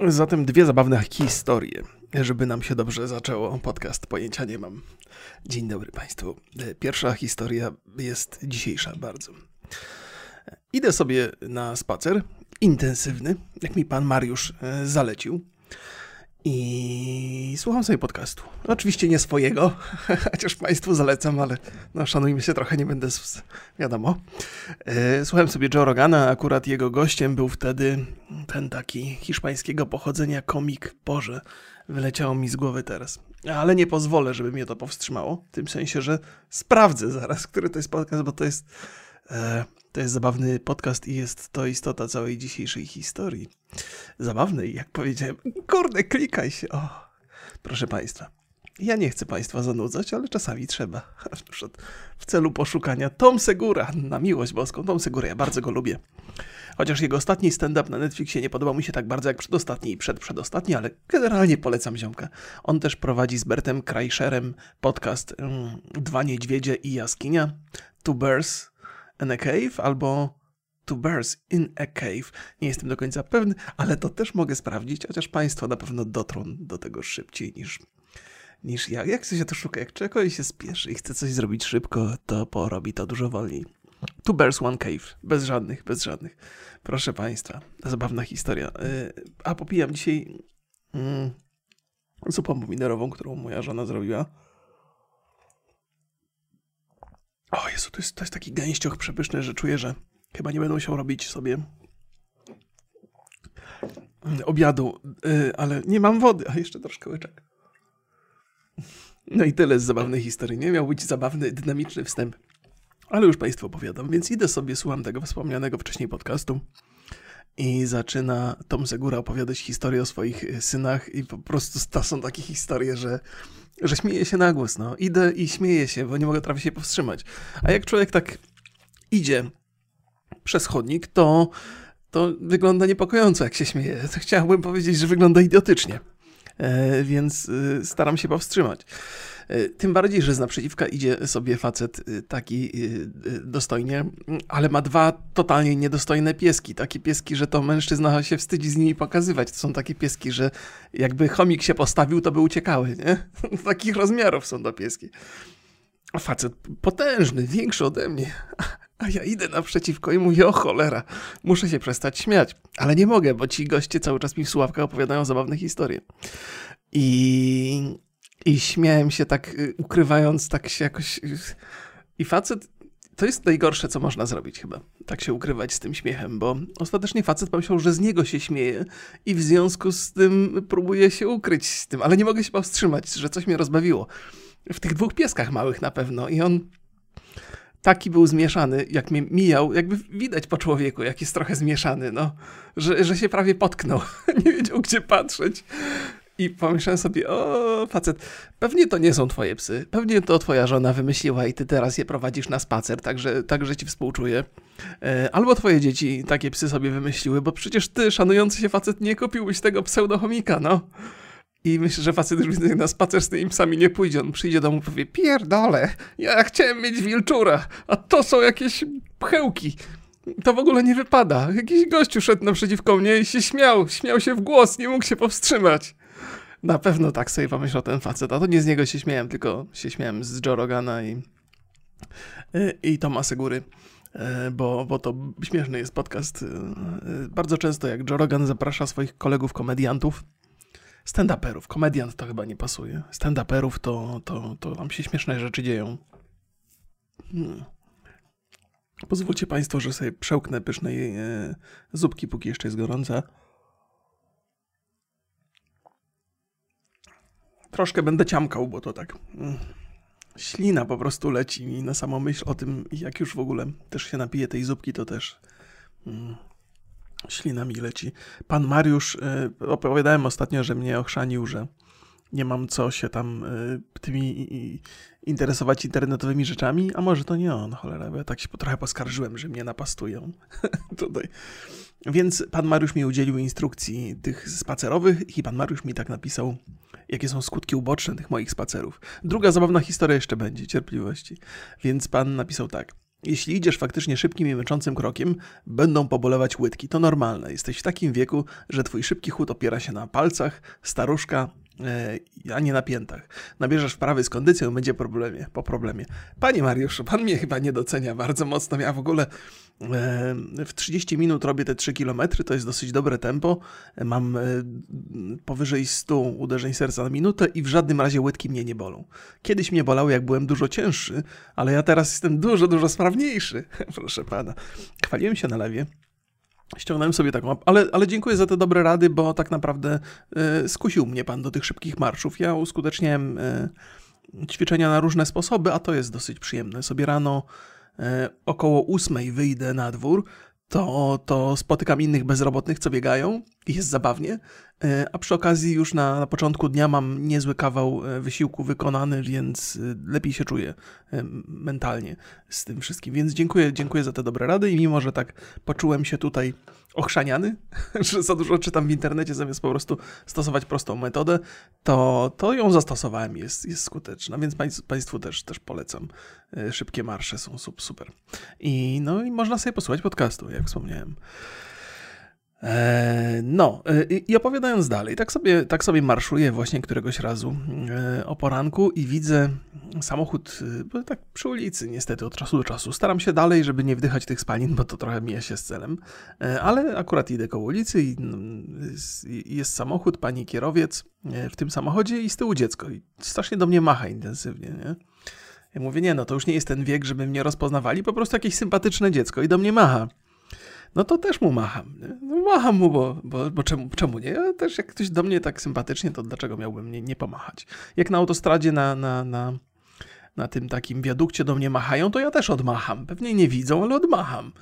Zatem dwie zabawne historie, żeby nam się dobrze zaczęło. Podcast pojęcia nie mam. Dzień dobry Państwu. Pierwsza historia jest dzisiejsza bardzo. Idę sobie na spacer, intensywny, jak mi pan Mariusz e, zalecił. I słucham sobie podcastu. Oczywiście nie swojego, chociaż Państwu zalecam, ale no, szanujmy się trochę, nie będę, wiadomo. E, słuchałem sobie Joe Rogana, akurat jego gościem był wtedy ten taki hiszpańskiego pochodzenia komik. Boże, wyleciało mi z głowy teraz. Ale nie pozwolę, żeby mnie to powstrzymało. W tym sensie, że sprawdzę zaraz, który to jest podcast, bo to jest, e, to jest zabawny podcast i jest to istota całej dzisiejszej historii. Zabawny, jak powiedziałem. Kurde, klikaj się. O, proszę Państwa. Ja nie chcę Państwa zanudzać, ale czasami trzeba. W celu poszukania Tom Segura, na miłość boską. Tom Segura, ja bardzo go lubię. Chociaż jego ostatni stand-up na Netflixie nie podobał mi się tak bardzo jak przedostatni i przedprzedostatni, ale generalnie polecam ziomka. On też prowadzi z Bertem Kreischerem podcast mm, Dwa Niedźwiedzie i Jaskinia, Two Bears in a Cave albo Two Bears in a Cave. Nie jestem do końca pewny, ale to też mogę sprawdzić, chociaż Państwo na pewno dotrą do tego szybciej niż niż ja. Jak się to szuka? Jak czego się spieszy i chce coś zrobić szybko, to porobi to dużo wolniej. Two Bears, One Cave. Bez żadnych, bez żadnych. Proszę Państwa, zabawna historia. Y, a popijam dzisiaj mm, zupą pomiderową, którą moja żona zrobiła. O Jezu, to jest, to jest taki gęścioch przepyszny, że czuję, że chyba nie będę musiał robić sobie obiadu, y, ale nie mam wody, a jeszcze troszkę łyczek. No i tyle z zabawnej historii. Nie miał być zabawny, dynamiczny wstęp. Ale już Państwu opowiadam, więc idę sobie, słucham tego wspomnianego wcześniej podcastu i zaczyna Tom Segura opowiadać historię o swoich synach i po prostu to są takie historie, że, że śmieję się na głos, no. Idę i śmieję się, bo nie mogę trafić się powstrzymać. A jak człowiek tak idzie przez chodnik, to, to wygląda niepokojąco, jak się śmieje. Chciałbym powiedzieć, że wygląda idiotycznie. E, więc y, staram się powstrzymać. E, tym bardziej, że z naprzeciwka idzie sobie facet taki dostojnie, ale ma dwa totalnie niedostojne pieski. Takie pieski, że to mężczyzna się wstydzi z nimi pokazywać. To są takie pieski, że jakby chomik się postawił, to by uciekały, nie? Takich rozmiarów są to pieski. Facet potężny, większy ode mnie. A ja idę naprzeciwko i mówię, o cholera, muszę się przestać śmiać. Ale nie mogę, bo ci goście cały czas mi w słuchawkach opowiadają zabawne historie. I, i śmiałem się tak, y, ukrywając tak się jakoś... Y, I facet, to jest najgorsze, co można zrobić chyba. Tak się ukrywać z tym śmiechem, bo ostatecznie facet pomyślał, że z niego się śmieje i w związku z tym próbuje się ukryć z tym, ale nie mogę się powstrzymać, że coś mnie rozbawiło. W tych dwóch pieskach małych na pewno. I on taki był zmieszany, jak mnie mijał, jakby widać po człowieku, jak jest trochę zmieszany, no, że, że się prawie potknął, nie wiedział gdzie patrzeć. I pomyślałem sobie, o facet, pewnie to nie są twoje psy, pewnie to twoja żona wymyśliła i ty teraz je prowadzisz na spacer, także, także ci współczuję. E, albo twoje dzieci takie psy sobie wymyśliły, bo przecież ty, szanujący się facet, nie kupiłbyś tego pseudochomika, no. I myślę, że facet już na spacer z tymi psami nie pójdzie. On przyjdzie do domu i powie, pierdole, ja chciałem mieć wilczura, a to są jakieś pchełki. To w ogóle nie wypada. Jakiś gościu szedł naprzeciwko mnie i się śmiał. Śmiał się w głos, nie mógł się powstrzymać. Na pewno tak sobie pomyślał ten facet. A to nie z niego się śmiałem, tylko się śmiałem z Joe Rogana i, i Toma Segury. E, bo, bo to śmieszny jest podcast. E, bardzo często jak Joe Rogan zaprasza swoich kolegów komediantów, stand-uperów. Komediant to chyba nie pasuje. Stand-uperów to, to, to tam się śmieszne rzeczy dzieją. Hmm. Pozwólcie Państwo, że sobie przełknę pysznej e, zupki, póki jeszcze jest gorąca. Troszkę będę ciamkał, bo to tak... Mm, ślina po prostu leci mi na samą myśl o tym, jak już w ogóle też się napiję tej zupki, to też... Mm, Ślina mi leci. Pan Mariusz, y, opowiadałem ostatnio, że mnie ochrzanił, że nie mam co się tam y, tymi interesować internetowymi rzeczami, a może to nie on, cholera, bo ja tak się trochę poskarżyłem, że mnie napastują tutaj. Więc pan Mariusz mi udzielił instrukcji tych spacerowych i pan Mariusz mi tak napisał, jakie są skutki uboczne tych moich spacerów. Druga zabawna historia jeszcze będzie, cierpliwości. Więc pan napisał tak. Jeśli idziesz faktycznie szybkim i męczącym krokiem, będą pobolewać łydki. To normalne. Jesteś w takim wieku, że twój szybki chód opiera się na palcach, staruszka, a nie na piętach. Nabierzesz wprawy z kondycją, będzie problemie, po problemie. Panie Mariuszu, pan mnie chyba nie docenia bardzo mocno. Ja w ogóle w 30 minut robię te 3 km, to jest dosyć dobre tempo. Mam e, powyżej 100 uderzeń serca na minutę i w żadnym razie łydki mnie nie bolą. Kiedyś mnie bolały, jak byłem dużo cięższy, ale ja teraz jestem dużo, dużo sprawniejszy. Proszę pana. Chwaliłem się na lewie. Ściągnąłem sobie taką, ale, ale dziękuję za te dobre rady, bo tak naprawdę y, skusił mnie pan do tych szybkich marszów. Ja uskuteczniałem y, ćwiczenia na różne sposoby, a to jest dosyć przyjemne. Sobie rano E, około ósmej wyjdę na dwór, to, to spotykam innych bezrobotnych, co biegają i jest zabawnie. E, a przy okazji już na, na początku dnia mam niezły kawał e, wysiłku wykonany, więc lepiej się czuję mentalnie z tym wszystkim. Więc dziękuję, dziękuję za te dobre rady i mimo, że tak poczułem się tutaj ochrzaniany, że za dużo czytam w internecie zamiast po prostu stosować prostą metodę, to, to ją zastosowałem, jest, jest skuteczna, więc Państwu też, też polecam. E, szybkie marsze są super. I, no, i można sobie posłuchać podcastu, jak wspomniałem. E, no, e, i opowiadając dalej, tak sobie, tak sobie marszuję właśnie któregoś razu e, o poranku i widzę samochód tak przy ulicy, niestety od czasu do czasu. Staram się dalej, żeby nie wdychać tych spalin, bo to trochę mija się z celem, ale akurat idę koło ulicy i jest samochód, pani kierowiec w tym samochodzie i z tyłu dziecko. I strasznie do mnie macha intensywnie, nie? Ja mówię, nie no, to już nie jest ten wiek, żeby mnie rozpoznawali, po prostu jakieś sympatyczne dziecko i do mnie macha no to też mu macham. No macham mu, bo, bo, bo czemu, czemu nie? Ja też jak ktoś do mnie tak sympatycznie, to dlaczego miałbym nie, nie pomachać? Jak na autostradzie na, na, na, na tym takim wiadukcie do mnie machają, to ja też odmacham. Pewnie nie widzą, ale odmacham.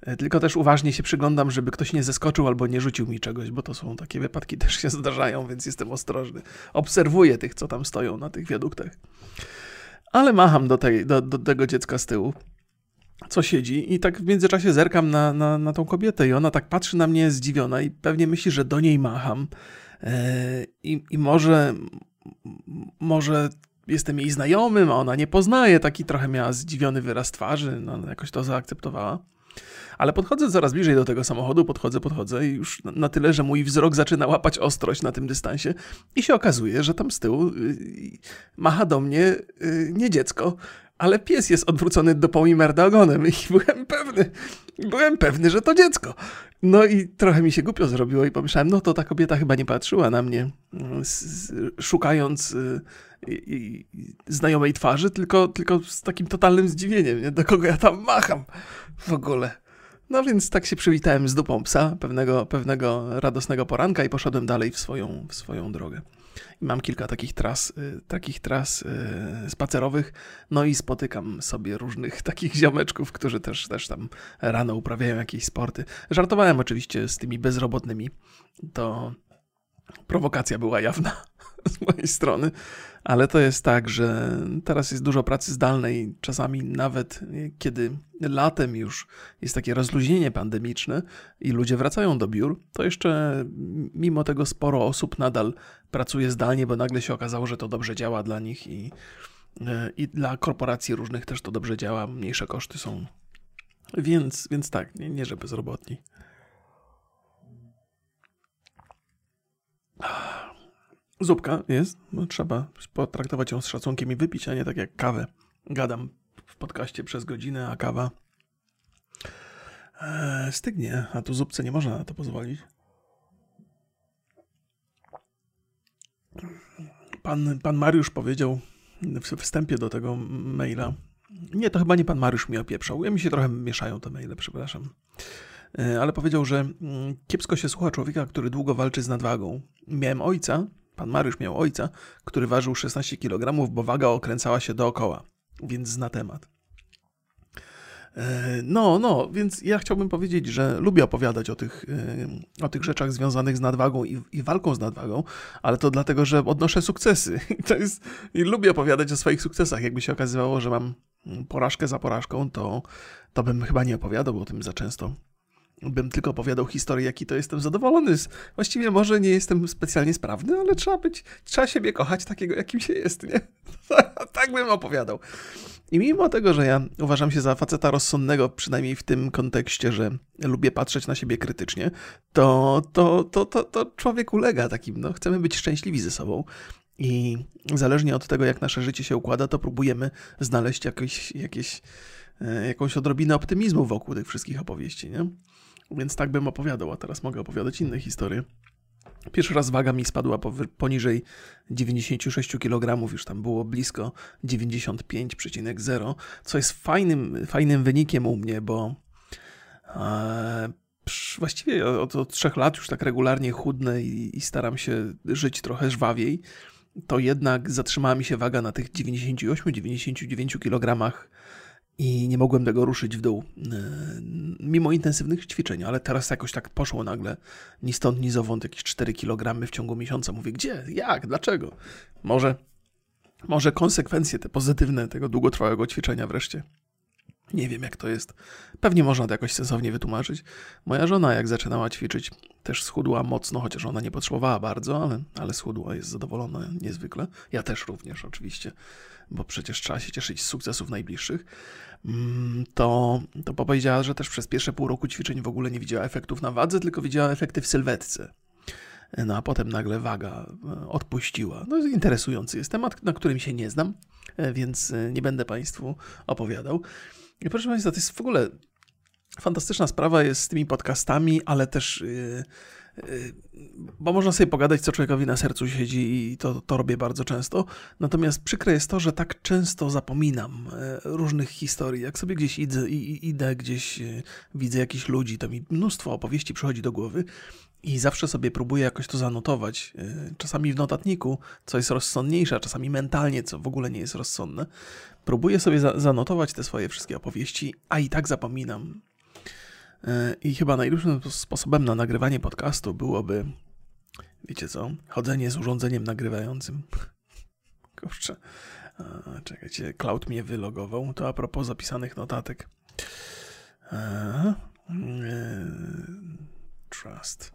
E, tylko też uważnie się przyglądam, żeby ktoś nie zeskoczył albo nie rzucił mi czegoś, bo to są takie wypadki też się zdarzają, więc jestem ostrożny. Obserwuję tych, co tam stoją na tych wiaduktach. Ale macham do, tej, do, do tego dziecka z tyłu co siedzi i tak w międzyczasie zerkam na, na, na tą kobietę i ona tak patrzy na mnie zdziwiona i pewnie myśli, że do niej macham. E, i, i może, może jestem jej znajomym, a ona nie poznaje, taki trochę miała zdziwiony wyraz twarzy, no jakoś to zaakceptowała. Ale podchodzę coraz bliżej do tego samochodu, podchodzę, podchodzę i już na tyle, że mój wzrok zaczyna łapać ostrość na tym dystansie. I się okazuje, że tam z tyłu y, macha do mnie y, nie dziecko, ale pies jest odwrócony do Pomimerda ogonem i byłem pewny, byłem pewny, że to dziecko. No i trochę mi się głupio zrobiło i pomyślałem, no to ta kobieta chyba nie patrzyła na mnie, mm, szukając y, znajomej twarzy, tylko, tylko z takim totalnym zdziwieniem, nie? do kogo ja tam macham w ogóle. No więc tak się przywitałem z dupą psa pewnego, pewnego radosnego poranka i poszedłem dalej w swoją, w swoją drogę. I mam kilka takich tras, y, takich tras y, spacerowych, no i spotykam sobie różnych takich ziomeczków, którzy też, też tam rano uprawiają jakieś sporty. Żartowałem oczywiście z tymi bezrobotnymi, to prowokacja była jawna z mojej strony, ale to jest tak, że teraz jest dużo pracy zdalnej, czasami nawet kiedy latem już jest takie rozluźnienie pandemiczne i ludzie wracają do biur, to jeszcze mimo tego sporo osób nadal pracuje zdalnie, bo nagle się okazało, że to dobrze działa dla nich i, i dla korporacji różnych też to dobrze działa, mniejsze koszty są. Więc, więc tak, nie, nie że bezrobotni. Zupka jest, no, trzeba potraktować ją z szacunkiem i wypić, a nie tak jak kawę. Gadam w podcaście przez godzinę, a kawa e, stygnie, a tu zupce nie można na to pozwolić. Pan, pan Mariusz powiedział w wstępie do tego maila. Nie, to chyba nie pan Mariusz mi opieprzał. Ja mi się trochę mieszają te maile, przepraszam. E, ale powiedział, że mm, kiepsko się słucha człowieka, który długo walczy z nadwagą. Miałem ojca, Pan Mariusz miał ojca, który ważył 16 kg, bo waga okręcała się dookoła, więc zna temat. E, no, no, więc ja chciałbym powiedzieć, że lubię opowiadać o tych, e, o tych rzeczach związanych z nadwagą i, i walką z nadwagą, ale to dlatego, że odnoszę sukcesy. To jest, I lubię opowiadać o swoich sukcesach. Jakby się okazywało, że mam porażkę za porażką, to, to bym chyba nie opowiadał o tym za często. Bym tylko opowiadał historię, jaki to jestem zadowolony. Właściwie może nie jestem specjalnie sprawny, ale trzeba być, trzeba siebie kochać takiego, jakim się jest, nie? tak bym opowiadał. I mimo tego, że ja uważam się za faceta rozsądnego, przynajmniej w tym kontekście, że lubię patrzeć na siebie krytycznie, to, to, to, to, to człowiek ulega takim, no, chcemy być szczęśliwi ze sobą. I zależnie od tego, jak nasze życie się układa, to próbujemy znaleźć jakieś, jakieś, e, jakąś odrobinę optymizmu wokół tych wszystkich opowieści, nie? Więc tak bym opowiadał, a teraz mogę opowiadać inne historie. Pierwszy raz waga mi spadła poniżej 96 kg, już tam było blisko 95,0, co jest fajnym, fajnym wynikiem u mnie, bo e, właściwie od, od trzech lat już tak regularnie chudnę i, i staram się żyć trochę żwawiej. To jednak zatrzymała mi się waga na tych 98-99 kg i nie mogłem tego ruszyć w dół, e, mimo intensywnych ćwiczeń, ale teraz jakoś tak poszło nagle, ni stąd, ni zowąd, jakieś 4 kg w ciągu miesiąca. Mówię, gdzie, jak, dlaczego? Może, może konsekwencje te pozytywne tego długotrwałego ćwiczenia wreszcie. Nie wiem, jak to jest. Pewnie można to jakoś sensownie wytłumaczyć. Moja żona, jak zaczynała ćwiczyć, też schudła mocno, chociaż ona nie potrzebowała bardzo, ale, ale schudła, jest zadowolona niezwykle. Ja też również, oczywiście, bo przecież trzeba się cieszyć z sukcesów najbliższych. Mm, to, to powiedziała, że też przez pierwsze pół roku ćwiczeń w ogóle nie widziała efektów na wadze, tylko widziała efekty w sylwetce. No a potem nagle waga e, odpuściła. No interesujący jest temat, na którym się nie znam, e, więc e, nie będę Państwu opowiadał. I proszę Państwa, to jest w ogóle fantastyczna sprawa jest z tymi podcastami, ale też. Yy, bo można sobie pogadać, co człowiekowi na sercu siedzi, i to, to robię bardzo często. Natomiast przykre jest to, że tak często zapominam yy, różnych historii. Jak sobie gdzieś idę, idę gdzieś y, widzę jakichś ludzi, to mi mnóstwo opowieści przychodzi do głowy. I zawsze sobie próbuję jakoś to zanotować. Y, czasami w notatniku, co jest rozsądniejsze, a czasami mentalnie, co w ogóle nie jest rozsądne. Próbuję sobie za zanotować te swoje wszystkie opowieści, a i tak zapominam. E, I chyba najlepszym sposobem na nagrywanie podcastu byłoby, wiecie co, chodzenie z urządzeniem nagrywającym. Kurczę, czekajcie, Cloud mnie wylogował. To a propos zapisanych notatek. E, trust.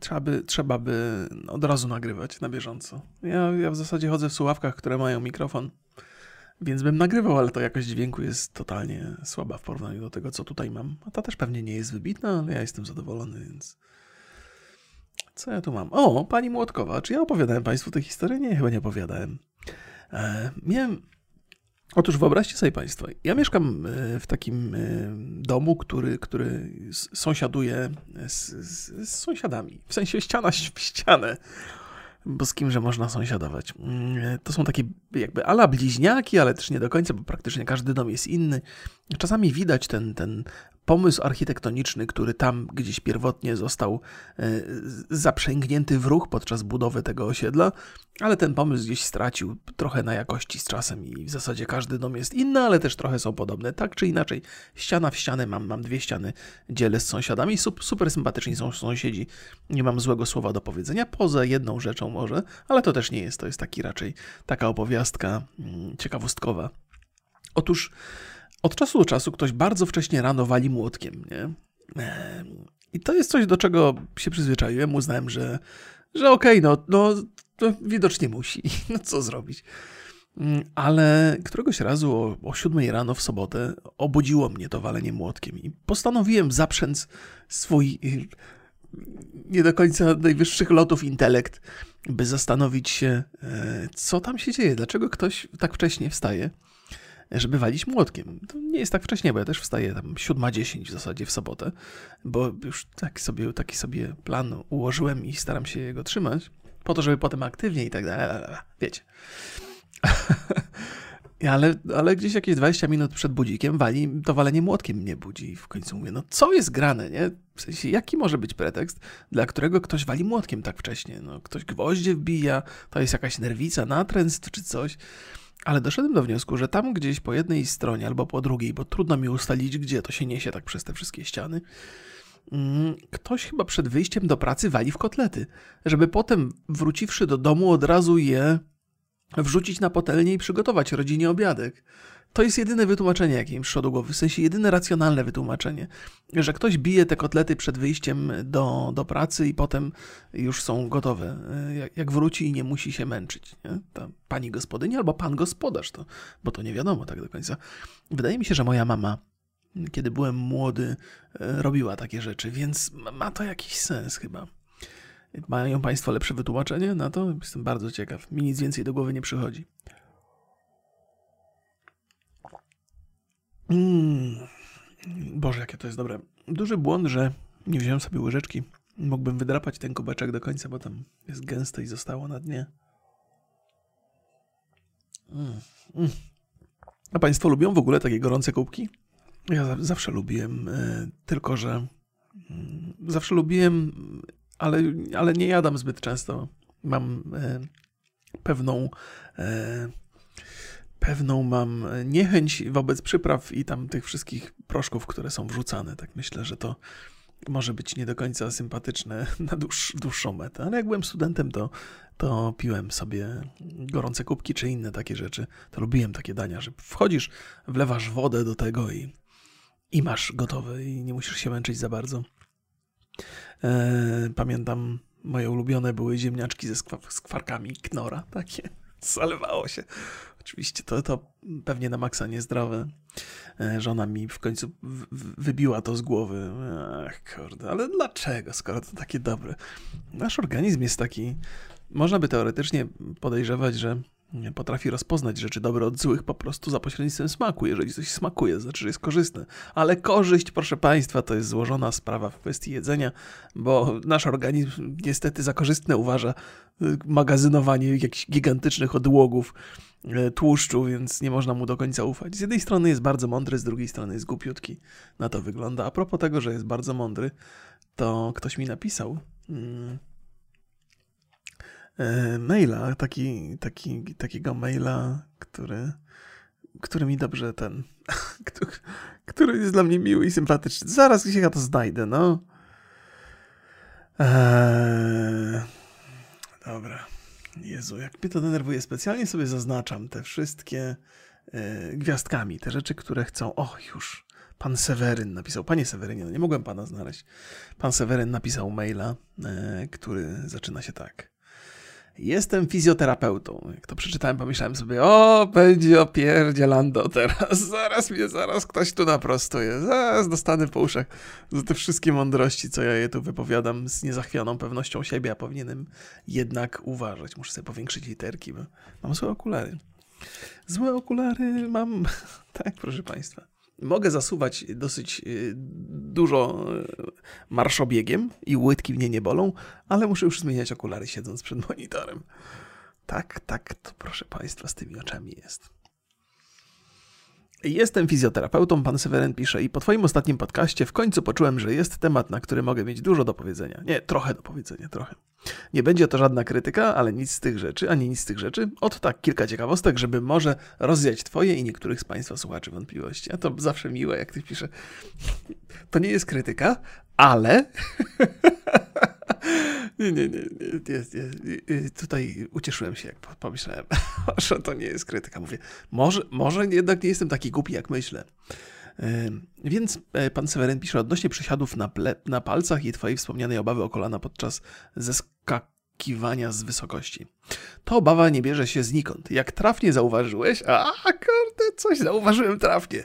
Trzeba by, trzeba by od razu nagrywać na bieżąco. Ja, ja w zasadzie chodzę w słuchawkach, które mają mikrofon więc bym nagrywał, ale to jakość dźwięku jest totalnie słaba w porównaniu do tego, co tutaj mam. A ta też pewnie nie jest wybitna, ale ja jestem zadowolony, więc... Co ja tu mam? O, pani Młotkowa. Czy ja opowiadałem Państwu tę historię? Nie, chyba nie opowiadałem. E, miałem... Otóż wyobraźcie sobie Państwo, ja mieszkam e, w takim e, domu, który, który sąsiaduje z, z, z sąsiadami. W sensie ściana w ścianę bo z kimże można sąsiadować. Mm, to są takie jakby ala bliźniaki, ale też nie do końca, bo praktycznie każdy dom jest inny. Czasami widać ten, ten pomysł architektoniczny, który tam gdzieś pierwotnie został e, zaprzęgnięty w ruch podczas budowy tego osiedla, ale ten pomysł gdzieś stracił trochę na jakości z czasem i w zasadzie każdy dom jest inny, ale też trochę są podobne. Tak czy inaczej, ściana w ścianę mam, mam dwie ściany, dzielę z sąsiadami, super sympatyczni są sąsiedzi, nie mam złego słowa do powiedzenia, poza jedną rzeczą może, ale to też nie jest, to jest taki raczej taka opowiastka mm, ciekawostkowa. Otóż od czasu do czasu ktoś bardzo wcześnie rano wali młotkiem, nie? I to jest coś, do czego się przyzwyczaiłem. Uznałem, że, że okej, okay, no, no widocznie musi. No co zrobić? Mm, ale któregoś razu o, o 7 rano w sobotę obudziło mnie to walenie młotkiem i postanowiłem zaprzęc swój y, nie do końca najwyższych lotów intelekt, by zastanowić się, e, co tam się dzieje, dlaczego ktoś tak wcześnie wstaje żeby walić młotkiem. To nie jest tak wcześnie, bo ja też wstaję tam 7.10 w zasadzie w sobotę, bo już taki sobie, taki sobie plan ułożyłem i staram się jego trzymać, po to, żeby potem aktywnie i tak dalej, wiecie. ale, ale gdzieś jakieś 20 minut przed budzikiem wali, to walenie młotkiem mnie budzi. I w końcu mówię, no co jest grane, nie? W sensie, jaki może być pretekst, dla którego ktoś wali młotkiem tak wcześnie? No, ktoś gwoździe wbija, to jest jakaś nerwica, natręst czy coś. Ale doszedłem do wniosku, że tam gdzieś po jednej stronie albo po drugiej, bo trudno mi ustalić, gdzie to się niesie tak przez te wszystkie ściany, mm, ktoś chyba przed wyjściem do pracy wali w kotlety, żeby potem wróciwszy do domu od razu je wrzucić na potelnię i przygotować rodzinie obiadek. To jest jedyne wytłumaczenie, jakie im przyszło do głowy, w sensie jedyne racjonalne wytłumaczenie, że ktoś bije te kotlety przed wyjściem do, do pracy i potem już są gotowe, jak, jak wróci i nie musi się męczyć. Nie? Ta pani gospodyni albo pan gospodarz, to, bo to nie wiadomo tak do końca. Wydaje mi się, że moja mama, kiedy byłem młody, e, robiła takie rzeczy, więc ma to jakiś sens chyba. Mają Państwo lepsze wytłumaczenie na to? Jestem bardzo ciekaw. Mi nic więcej do głowy nie przychodzi. Mm. Boże, jakie to jest dobre. Duży błąd, że nie wziąłem sobie łyżeczki. Mógłbym wydrapać ten kubeczek do końca, bo tam jest gęste i zostało na dnie. Mm. Mm. A Państwo lubią w ogóle takie gorące kubki? Ja zawsze lubiłem, e, tylko że mm, zawsze lubiłem, ale, ale nie jadam zbyt często. Mam e, pewną e, pewną mam niechęć wobec przypraw i tam tych wszystkich proszków, które są wrzucane. Tak myślę, że to może być nie do końca sympatyczne na dłuż, dłuższą metę, ale jak byłem studentem, to, to piłem sobie gorące kubki czy inne takie rzeczy. To lubiłem takie dania, że wchodzisz, wlewasz wodę do tego i, i masz gotowe i nie musisz się męczyć za bardzo. Eee, pamiętam, moje ulubione były ziemniaczki ze skwarkami knora, takie. Zalewało się. Oczywiście to, to pewnie na maksa niezdrowe. E, żona mi w końcu wybiła to z głowy. Ach, kurde, ale dlaczego, skoro to takie dobre? Nasz organizm jest taki. Można by teoretycznie podejrzewać, że potrafi rozpoznać rzeczy dobre od złych po prostu za pośrednictwem smaku. Jeżeli coś smakuje, znaczy, że jest korzystne. Ale korzyść, proszę Państwa, to jest złożona sprawa w kwestii jedzenia, bo nasz organizm niestety za korzystne uważa y, magazynowanie jakichś gigantycznych odłogów y, tłuszczu, więc nie można mu do końca ufać. Z jednej strony jest bardzo mądry, z drugiej strony jest głupiutki. Na to wygląda. A propos tego, że jest bardzo mądry, to ktoś mi napisał. E, maila, taki, taki, takiego maila, który, który mi dobrze ten, który jest dla mnie miły i sympatyczny. Zaraz gdzieś ja to znajdę, no. Eee, dobra. Jezu, jak mnie to denerwuje, specjalnie sobie zaznaczam te wszystkie e, gwiazdkami, te rzeczy, które chcą. O, już. Pan Seweryn napisał. Panie Sewerynie, no nie mogłem pana znaleźć. Pan Seweryn napisał maila, e, który zaczyna się tak. Jestem fizjoterapeutą. Jak to przeczytałem, pomyślałem sobie, o, będzie opierdzielando teraz. Zaraz mnie, zaraz ktoś tu naprostuje. Zaraz dostanę po uszach za te wszystkie mądrości, co ja je tu wypowiadam z niezachwianą pewnością siebie, a powinienem jednak uważać. Muszę sobie powiększyć literki, bo mam złe okulary. Złe okulary mam. tak, proszę Państwa mogę zasuwać dosyć y, dużo y, marszobiegiem i łydki mnie nie bolą, ale muszę już zmieniać okulary siedząc przed monitorem. Tak, tak, to proszę Państwa, z tymi oczami jest. Jestem fizjoterapeutą, pan Seweryn pisze, i po twoim ostatnim podcaście w końcu poczułem, że jest temat, na który mogę mieć dużo do powiedzenia. Nie, trochę do powiedzenia, trochę. Nie będzie to żadna krytyka, ale nic z tych rzeczy, ani nic z tych rzeczy. Od tak kilka ciekawostek, żeby może rozwiać twoje i niektórych z państwa słuchaczy wątpliwości. A to zawsze miłe, jak ty pisze. To nie jest krytyka, ale... Nie, nie, nie. nie, nie, Tutaj ucieszyłem się, jak pomyślałem, że to nie jest krytyka. Mówię, może, może jednak nie jestem taki głupi, jak myślę. Więc e, pan Seweryn pisze odnośnie przesiadów na, na palcach i twojej wspomnianej obawy o kolana podczas zeskakiwania z wysokości. To obawa nie bierze się znikąd. Jak trafnie zauważyłeś, a kurde, coś zauważyłem trafnie.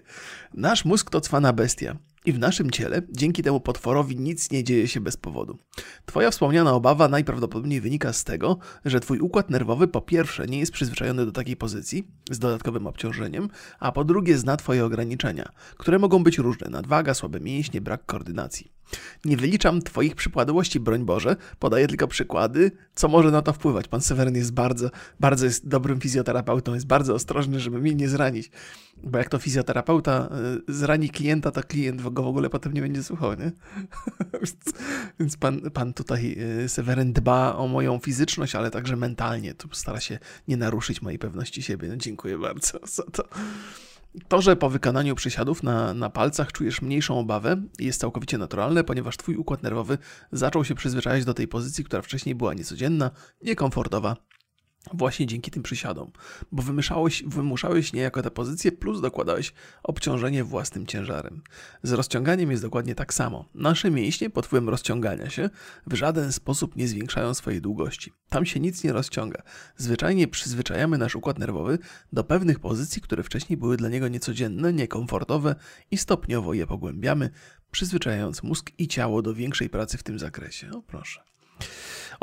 Nasz mózg to cwana bestia. I w naszym ciele, dzięki temu potworowi, nic nie dzieje się bez powodu. Twoja wspomniana obawa najprawdopodobniej wynika z tego, że twój układ nerwowy po pierwsze nie jest przyzwyczajony do takiej pozycji z dodatkowym obciążeniem, a po drugie zna twoje ograniczenia, które mogą być różne: nadwaga, słabe mięśnie, brak koordynacji. Nie wyliczam Twoich przypadłości, broń Boże, podaję tylko przykłady, co może na to wpływać. Pan Seweryn jest bardzo, bardzo jest dobrym fizjoterapeutą, jest bardzo ostrożny, żeby mnie nie zranić. Bo jak to fizjoterapeuta y, zrani klienta, to klient go w ogóle potem nie będzie słuchał, nie? Więc pan, pan tutaj, y, Seweryn, dba o moją fizyczność, ale także mentalnie. Tu stara się nie naruszyć mojej pewności siebie. No, dziękuję bardzo za to. To, że po wykonaniu przysiadów na, na palcach czujesz mniejszą obawę, jest całkowicie naturalne, ponieważ twój układ nerwowy zaczął się przyzwyczajać do tej pozycji, która wcześniej była niecodzienna, niekomfortowa Właśnie dzięki tym przysiadom, bo wymuszałeś, wymuszałeś niejako tę pozycję, plus dokładałeś obciążenie własnym ciężarem. Z rozciąganiem jest dokładnie tak samo. Nasze mięśnie pod wpływem rozciągania się w żaden sposób nie zwiększają swojej długości. Tam się nic nie rozciąga. Zwyczajnie przyzwyczajamy nasz układ nerwowy do pewnych pozycji, które wcześniej były dla niego niecodzienne, niekomfortowe i stopniowo je pogłębiamy, przyzwyczajając mózg i ciało do większej pracy w tym zakresie. O proszę.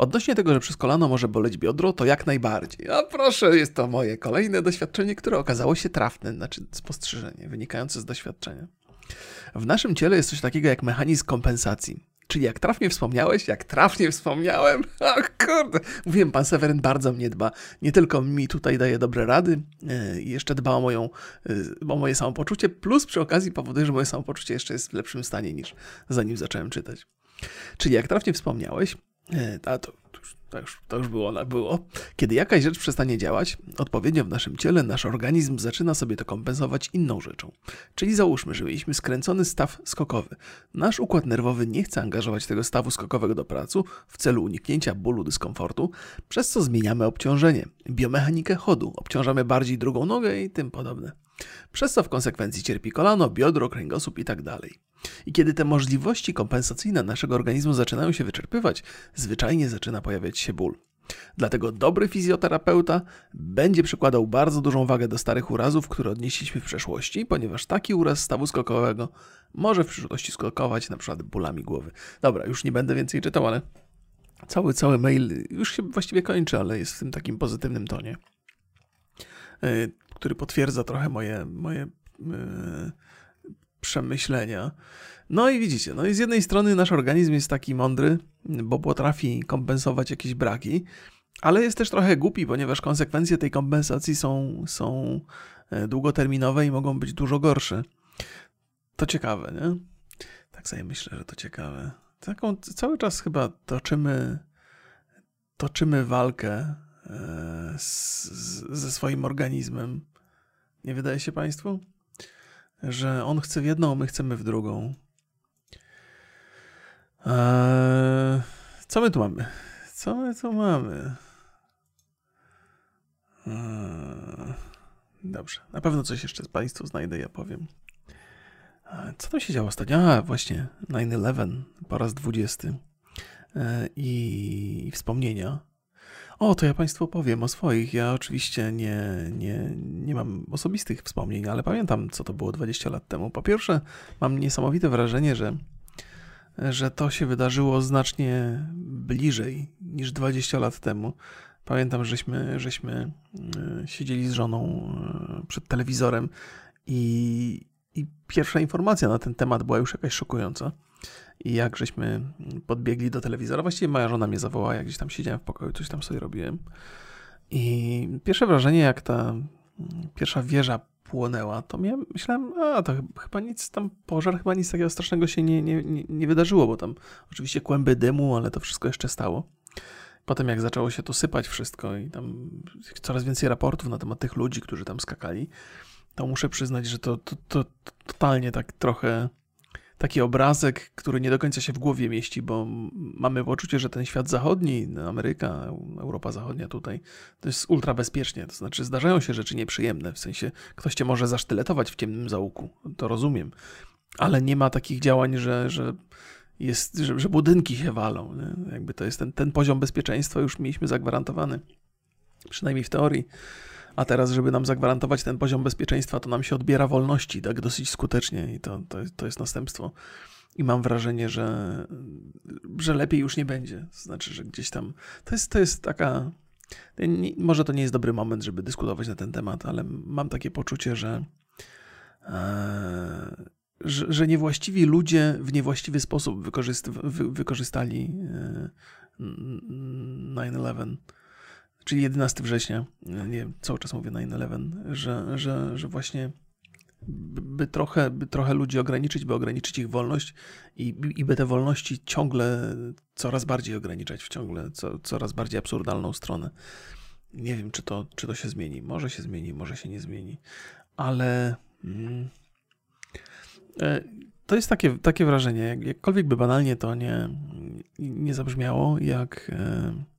Odnośnie tego, że przez kolano może boleć biodro, to jak najbardziej. A proszę, jest to moje kolejne doświadczenie, które okazało się trafne, znaczy spostrzeżenie wynikające z doświadczenia. W naszym ciele jest coś takiego jak mechanizm kompensacji. Czyli jak trafnie wspomniałeś, jak trafnie wspomniałem, ach kurde, mówiłem, pan Seweryn bardzo mnie dba. Nie tylko mi tutaj daje dobre rady, yy, jeszcze dba o, moją, yy, o moje samopoczucie, plus przy okazji powoduje, że moje samopoczucie jeszcze jest w lepszym stanie niż zanim zacząłem czytać. Czyli jak trafnie wspomniałeś, a to, to, już, to już było, było. Kiedy jakaś rzecz przestanie działać, odpowiednio w naszym ciele nasz organizm zaczyna sobie to kompensować inną rzeczą. Czyli załóżmy, że mieliśmy skręcony staw skokowy. Nasz układ nerwowy nie chce angażować tego stawu skokowego do pracy w celu uniknięcia bólu, dyskomfortu, przez co zmieniamy obciążenie, biomechanikę chodu, obciążamy bardziej drugą nogę i tym podobne. Przez co w konsekwencji cierpi kolano, biodro, kręgosłup i tak. I kiedy te możliwości kompensacyjne naszego organizmu zaczynają się wyczerpywać, zwyczajnie zaczyna pojawiać się ból. Dlatego dobry fizjoterapeuta będzie przykładał bardzo dużą wagę do starych urazów, które odnieśliśmy w przeszłości, ponieważ taki uraz stawu skokowego może w przyszłości skokować przykład bólami głowy. Dobra, już nie będę więcej czytał, ale cały, cały mail już się właściwie kończy, ale jest w tym takim pozytywnym tonie, e, który potwierdza trochę moje, moje yy, przemyślenia. No i widzicie, no i z jednej strony nasz organizm jest taki mądry, bo potrafi kompensować jakieś braki, ale jest też trochę głupi, ponieważ konsekwencje tej kompensacji są, są e, długoterminowe i mogą być dużo gorsze. To ciekawe, nie? Tak sobie myślę, że to ciekawe. Taką cały czas chyba toczymy, toczymy walkę e, ze swoim organizmem. Nie wydaje się Państwu? że on chce w jedną, my chcemy w drugą. Eee, co my tu mamy? Co my tu mamy? Eee, dobrze, na pewno coś jeszcze z Państwu znajdę, ja powiem. Eee, co tam się działo ostatnio? A, właśnie 9-11 po raz 20 eee, i wspomnienia o, to ja Państwu powiem o swoich. Ja oczywiście nie, nie, nie mam osobistych wspomnień, ale pamiętam, co to było 20 lat temu. Po pierwsze, mam niesamowite wrażenie, że, że to się wydarzyło znacznie bliżej niż 20 lat temu. Pamiętam, żeśmy, żeśmy e, siedzieli z żoną e, przed telewizorem i, i pierwsza informacja na ten temat była już jakaś szokująca. I jak żeśmy podbiegli do telewizora, właściwie moja żona mnie zawołała, jak gdzieś tam siedziałem w pokoju, coś tam sobie robiłem. I pierwsze wrażenie, jak ta pierwsza wieża płonęła, to miałem, myślałem, a to chyba nic tam, pożar chyba nic takiego strasznego się nie, nie, nie, nie wydarzyło, bo tam oczywiście kłęby dymu, ale to wszystko jeszcze stało. Potem jak zaczęło się to sypać wszystko i tam coraz więcej raportów na temat tych ludzi, którzy tam skakali, to muszę przyznać, że to, to, to totalnie tak trochę taki obrazek, który nie do końca się w głowie mieści, bo mamy poczucie, że ten świat zachodni, Ameryka, Europa Zachodnia tutaj, to jest ultra bezpiecznie. To znaczy zdarzają się rzeczy nieprzyjemne, w sensie ktoś cię może zasztyletować w ciemnym załuku, to rozumiem, ale nie ma takich działań, że, że jest, że, że budynki się walą. Nie? Jakby to jest ten, ten poziom bezpieczeństwa już mieliśmy zagwarantowany, przynajmniej w teorii. A teraz, żeby nam zagwarantować ten poziom bezpieczeństwa, to nam się odbiera wolności tak dosyć skutecznie i to, to, to jest następstwo. I mam wrażenie, że, że lepiej już nie będzie. Znaczy, że gdzieś tam. To jest, to jest taka. Może to nie jest dobry moment, żeby dyskutować na ten temat, ale mam takie poczucie, że, e, że, że, niewłaściwi ludzie w niewłaściwy sposób wykorzyst, wy, wykorzystali e, 9-11 czyli 11 września, nie wiem, cały czas mówię 9-11, że, że, że właśnie by trochę, by trochę ludzi ograniczyć, by ograniczyć ich wolność i, i by te wolności ciągle coraz bardziej ograniczać w ciągle co, coraz bardziej absurdalną stronę. Nie wiem, czy to, czy to się zmieni. Może się zmieni, może się nie zmieni, ale mm, e, to jest takie, takie wrażenie, jakkolwiek by banalnie to nie, nie zabrzmiało, jak e,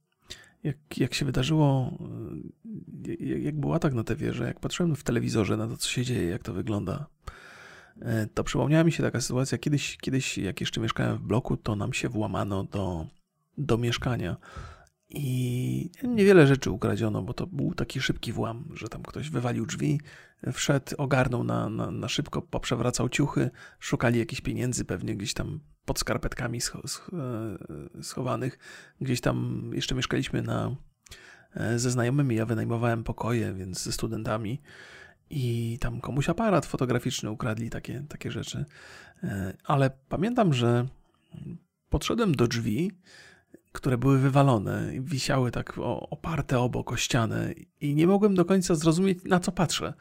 jak, jak się wydarzyło, jak, jak był atak na tę wieżę, jak patrzyłem w telewizorze na to, co się dzieje, jak to wygląda, to przypomniała mi się taka sytuacja, kiedyś, kiedyś jak jeszcze mieszkałem w bloku, to nam się włamano do, do mieszkania i niewiele rzeczy ukradziono, bo to był taki szybki włam, że tam ktoś wywalił drzwi, wszedł, ogarnął na, na, na szybko, poprzewracał ciuchy, szukali jakichś pieniędzy pewnie gdzieś tam pod skarpetkami e, schowanych. Gdzieś tam jeszcze mieszkaliśmy na, e, ze znajomymi, ja wynajmowałem pokoje, więc ze studentami i tam komuś aparat fotograficzny ukradli, takie, takie rzeczy. E, ale pamiętam, że podszedłem do drzwi, które były wywalone, wisiały tak oparte obok o ścianę i nie mogłem do końca zrozumieć, na co patrzę.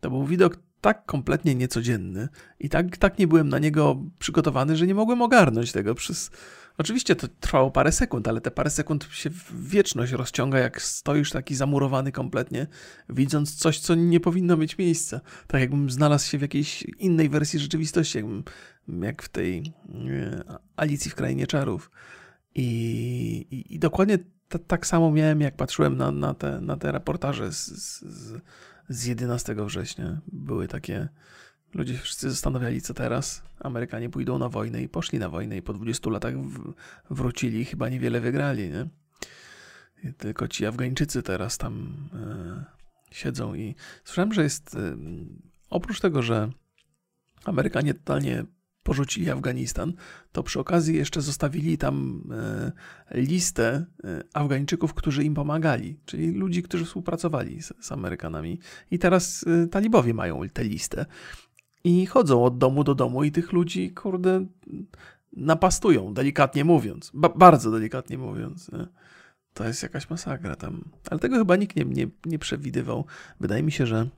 To był widok tak kompletnie niecodzienny i tak, tak nie byłem na niego przygotowany, że nie mogłem ogarnąć tego przez... Oczywiście to trwało parę sekund, ale te parę sekund się w wieczność rozciąga, jak stoisz taki zamurowany kompletnie, widząc coś, co nie powinno mieć miejsca. Tak jakbym znalazł się w jakiejś innej wersji rzeczywistości, jakbym, jak w tej e, Alicji w Krainie Czarów. I, i, i dokładnie tak samo miałem, jak patrzyłem na, na, te, na te reportaże z, z 11 września. Były takie. Ludzie wszyscy zastanawiali, co teraz. Amerykanie pójdą na wojnę i poszli na wojnę, i po 20 latach wrócili, chyba niewiele wygrali, nie? Tylko ci Afgańczycy teraz tam e, siedzą i słyszałem, że jest. E, oprócz tego, że Amerykanie totalnie porzucili Afganistan, to przy okazji jeszcze zostawili tam e, listę e, Afgańczyków, którzy im pomagali, czyli ludzi, którzy współpracowali z, z Amerykanami. I teraz e, talibowie mają tę listę i chodzą od domu do domu i tych ludzi, kurde, napastują, delikatnie mówiąc. Ba bardzo delikatnie mówiąc. Nie? To jest jakaś masakra tam. Ale tego chyba nikt nie, nie, nie przewidywał. Wydaje mi się, że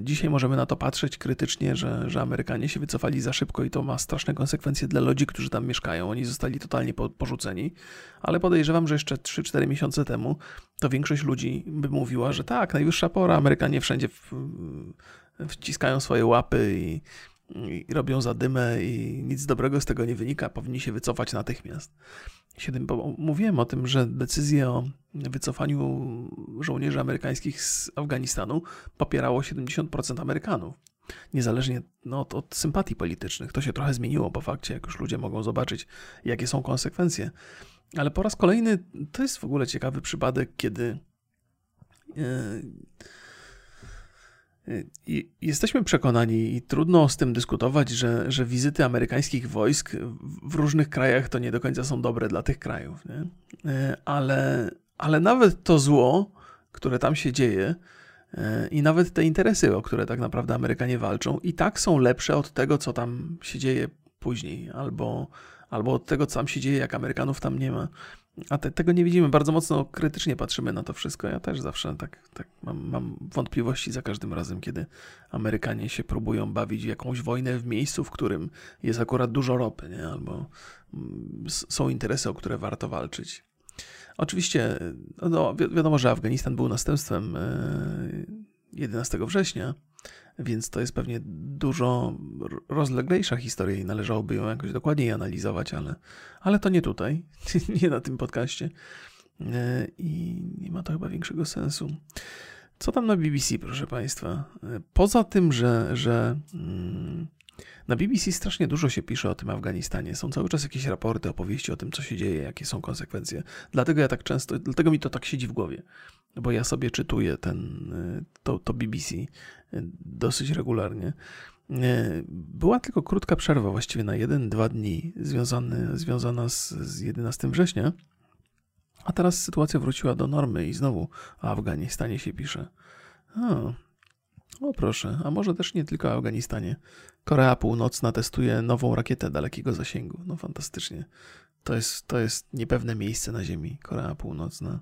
dzisiaj możemy na to patrzeć krytycznie, że, że Amerykanie się wycofali za szybko i to ma straszne konsekwencje dla ludzi, którzy tam mieszkają. Oni zostali totalnie po, porzuceni, ale podejrzewam, że jeszcze 3-4 miesiące temu to większość ludzi by mówiła, że tak, najwyższa pora, Amerykanie wszędzie w, wciskają swoje łapy i, i robią zadymę i nic dobrego z tego nie wynika, powinni się wycofać natychmiast. Bo mówiłem o tym, że decyzję o wycofaniu żołnierzy amerykańskich z Afganistanu popierało 70% Amerykanów. Niezależnie no, od, od, sympatii politycznych. To się trochę zmieniło po fakcie, jak już ludzie mogą zobaczyć, jakie są konsekwencje. Ale po raz kolejny to jest w ogóle ciekawy przypadek, kiedy. Yy, Jesteśmy przekonani i trudno z tym dyskutować, że, że wizyty amerykańskich wojsk w różnych krajach to nie do końca są dobre dla tych krajów. Nie? E, ale, ale nawet to zło, które tam się dzieje, e, i nawet te interesy, o które tak naprawdę Amerykanie walczą, i tak są lepsze od tego, co tam się dzieje później, albo, albo od tego, co tam się dzieje, jak Amerykanów tam nie ma. A te, tego nie widzimy, bardzo mocno krytycznie patrzymy na to wszystko. Ja też zawsze tak, tak mam, mam, wątpliwości za każdym razem, kiedy Amerykanie się próbują bawić w jakąś wojnę w miejscu, w którym jest akurat dużo ropy, nie? albo mm, są interesy, o które warto walczyć. Oczywiście, no, wiadomo, że Afganistan był następstwem 11 e, września, więc to jest pewnie dużo rozleglejsza historia i należałoby ją jakoś dokładniej analizować, ale, ale to nie tutaj, nie na tym podcaście e, i nie ma to chyba większego sensu. Co tam na BBC, proszę Państwa? E, poza tym, że, że mm, na BBC strasznie dużo się pisze o tym Afganistanie. Są cały czas jakieś raporty, opowieści o tym, co się dzieje, jakie są konsekwencje. Dlatego ja tak często, dlatego mi to tak siedzi w głowie, bo ja sobie czytuję ten, e, to, to BBC dosyć regularnie. Była tylko krótka przerwa, właściwie na jeden, dwa dni, związany, związana z, z 11 września, a teraz sytuacja wróciła do normy i znowu o Afganistanie się pisze. O, o proszę, a może też nie tylko o Afganistanie. Korea Północna testuje nową rakietę dalekiego zasięgu. No fantastycznie. To jest, to jest niepewne miejsce na Ziemi, Korea Północna.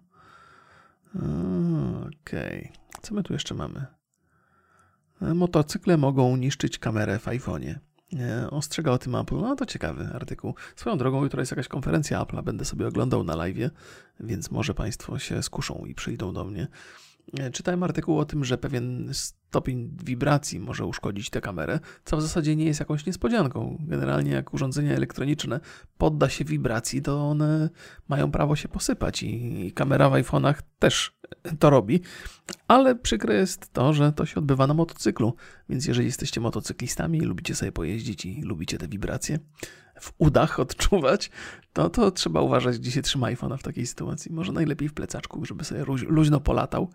Okej. Okay. Co my tu jeszcze mamy? Motocykle mogą niszczyć kamerę w iPhone'ie. Ostrzega o tym Apple. No to ciekawy artykuł. Swoją drogą, jutro jest jakaś konferencja Apple'a, będę sobie oglądał na live, więc może Państwo się skuszą i przyjdą do mnie. E, czytałem artykuł o tym, że pewien stopień wibracji może uszkodzić tę kamerę, co w zasadzie nie jest jakąś niespodzianką. Generalnie jak urządzenia elektroniczne podda się wibracji, to one mają prawo się posypać i kamera w iPhone'ach też to robi. Ale przykre jest to, że to się odbywa na motocyklu, więc jeżeli jesteście motocyklistami i lubicie sobie pojeździć i lubicie te wibracje, w udach odczuwać, to, to trzeba uważać, gdzie się trzyma iPhone'a w takiej sytuacji. Może najlepiej w plecaczku, żeby sobie luźno polatał,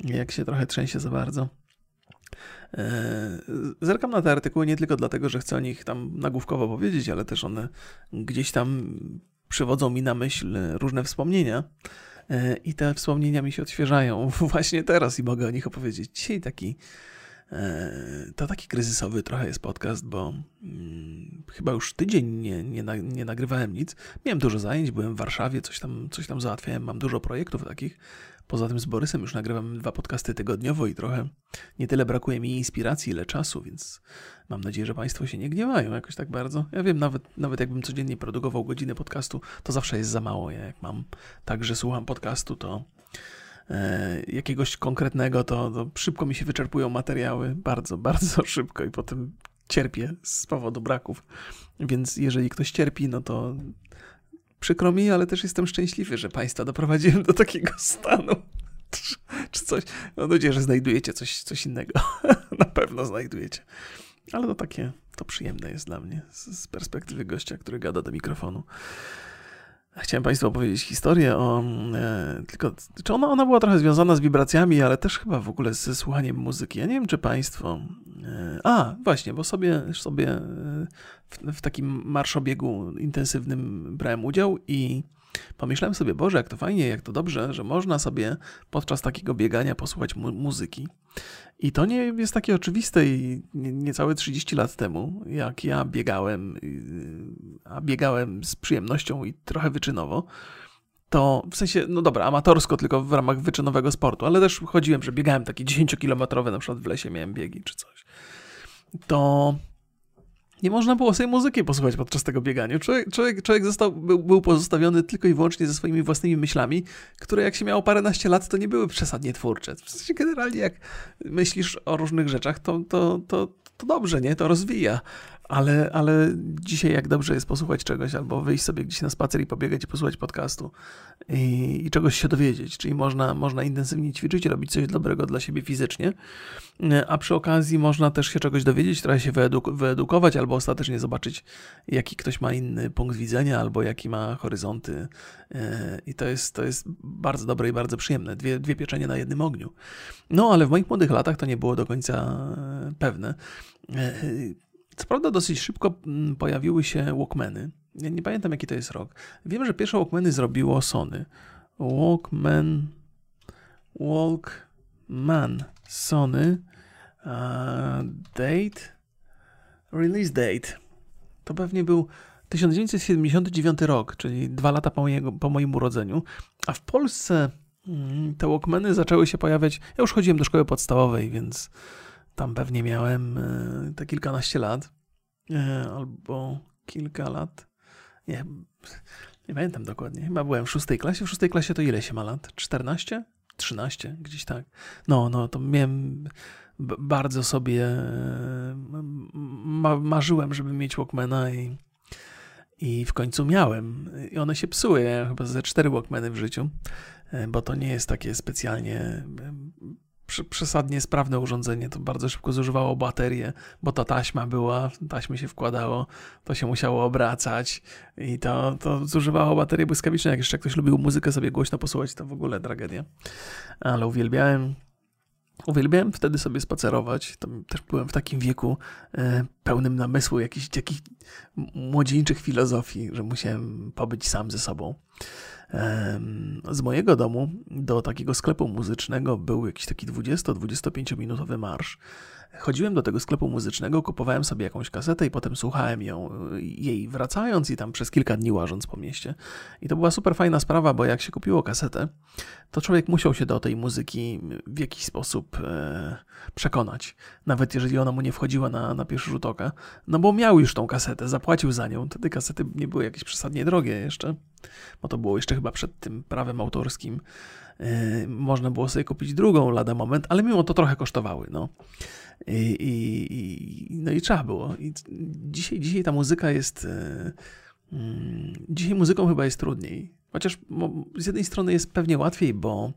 jak się trochę trzęsie za bardzo. E, zerkam na te artykuły nie tylko dlatego, że chcę o nich tam nagłówkowo powiedzieć, ale też one gdzieś tam przywodzą mi na myśl różne wspomnienia. E, I te wspomnienia mi się odświeżają właśnie teraz i mogę o nich opowiedzieć. Dzisiaj taki to taki kryzysowy trochę jest podcast, bo hmm, chyba już tydzień nie, nie, nie, nagrywałem nic. Miałem dużo zajęć, byłem w Warszawie, coś tam, coś tam załatwiałem, mam dużo projektów takich. Poza tym z Borysem już nagrywam dwa podcasty tygodniowo i trochę nie tyle brakuje mi inspiracji, ile czasu, więc mam nadzieję, że Państwo się nie gniewają jakoś tak bardzo. Ja wiem, nawet, nawet jakbym codziennie produkował godzinę podcastu, to zawsze jest za mało. Ja jak mam tak, że słucham podcastu, to E, jakiegoś konkretnego, to, to szybko mi się wyczerpują materiały, bardzo, bardzo szybko i potem cierpię z powodu braków. Więc jeżeli ktoś cierpi, no to przykro mi, ale też jestem szczęśliwy, że Państwa doprowadziłem do takiego stanu. Czy coś. Mam nadzieję, że znajdujecie coś, coś innego. Na pewno znajdujecie. Ale to takie, to przyjemne jest dla mnie z perspektywy gościa, który gada do mikrofonu. Chciałem Państwu opowiedzieć historię o. E, tylko, czy ona, ona była trochę związana z wibracjami, ale też chyba w ogóle ze słuchaniem muzyki. Ja nie wiem, czy Państwo. E, a, właśnie, bo sobie, sobie e, w, w takim marszobiegu intensywnym brałem udział i pomyślałem sobie, Boże, jak to fajnie, jak to dobrze, że można sobie podczas takiego biegania posłuchać mu muzyki. I to nie jest takie oczywiste i niecałe 30 lat temu, jak ja biegałem, a biegałem z przyjemnością i trochę wyczynowo, to w sensie, no dobra, amatorsko, tylko w ramach wyczynowego sportu, ale też chodziłem, że biegałem takie 10-kilometrowe, na przykład w lesie miałem biegi czy coś. To nie można było sobie muzyki posłuchać podczas tego biegania. Człowiek, człowiek, człowiek został, był, był, pozostawiony tylko i wyłącznie ze swoimi własnymi myślami, które jak się miało paręnaście lat, to nie były przesadnie twórcze. W sensie generalnie jak myślisz o różnych rzeczach, to, to, to, to dobrze, nie? To rozwija ale, ale dzisiaj jak dobrze jest posłuchać czegoś, albo wyjść sobie gdzieś na spacer i pobiegać i posłuchać podcastu i, i czegoś się dowiedzieć. Czyli można, można intensywnie ćwiczyć, robić coś dobrego dla siebie fizycznie, a przy okazji można też się czegoś dowiedzieć, trochę się wyeduk wyedukować, albo ostatecznie zobaczyć, jaki ktoś ma inny punkt widzenia, albo jaki ma horyzonty. E, I to jest, to jest bardzo dobre i bardzo przyjemne. Dwie, dwie pieczenie na jednym ogniu. No, ale w moich młodych latach to nie było do końca e, pewne. Co prawda dosyć szybko mm, pojawiły się Walkmany. Ja nie pamiętam jaki to jest rok. Wiem, że pierwsze Walkmany zrobiło Sony. Walkman Walkman Sony uh, date release date to pewnie był 1979 rok, czyli dwa lata po, mojego, po moim urodzeniu, a w Polsce mm, te Walkmany zaczęły się pojawiać. Ja już chodziłem do szkoły podstawowej, więc tam pewnie miałem e, te kilkanaście lat. E, albo kilka lat. Nie, nie pamiętam dokładnie. Chyba byłem w szóstej klasie. W szóstej klasie to ile się ma lat? 14? 13, gdzieś tak. No, no, to miałem bardzo sobie e, ma marzyłem, żeby mieć Walkmana i, i w końcu miałem. I one się psuły. Ja chyba ze cztery Walkmany w życiu, bo to nie jest takie specjalnie przesadnie sprawne urządzenie, to bardzo szybko zużywało baterię, bo ta taśma była, taśmy się wkładało, to się musiało obracać i to, to zużywało baterię błyskawicznie. Jak jeszcze ktoś lubił muzykę sobie głośno posłuchać, to w ogóle tragedia. Ale uwielbiałem Uwielbiałem wtedy sobie spacerować. Tam też byłem w takim wieku e, pełnym namysłu, jakichś, jakichś młodzieńczych filozofii, że musiałem pobyć sam ze sobą. Z mojego domu do takiego sklepu muzycznego był jakiś taki 20-25 minutowy marsz. Chodziłem do tego sklepu muzycznego, kupowałem sobie jakąś kasetę i potem słuchałem ją, jej wracając i tam przez kilka dni łażąc po mieście. I to była super fajna sprawa, bo jak się kupiło kasetę, to człowiek musiał się do tej muzyki w jakiś sposób e, przekonać. Nawet jeżeli ona mu nie wchodziła na, na pierwszy rzut oka. No bo miał już tą kasetę, zapłacił za nią. Wtedy kasety nie były jakieś przesadnie drogie jeszcze, bo to było jeszcze chyba przed tym prawem autorskim. Można było sobie kupić drugą lada moment, ale mimo to trochę kosztowały. No. I, i, no i trzeba było. I dzisiaj, dzisiaj ta muzyka jest. Mm, dzisiaj muzyką chyba jest trudniej. Chociaż z jednej strony jest pewnie łatwiej, bo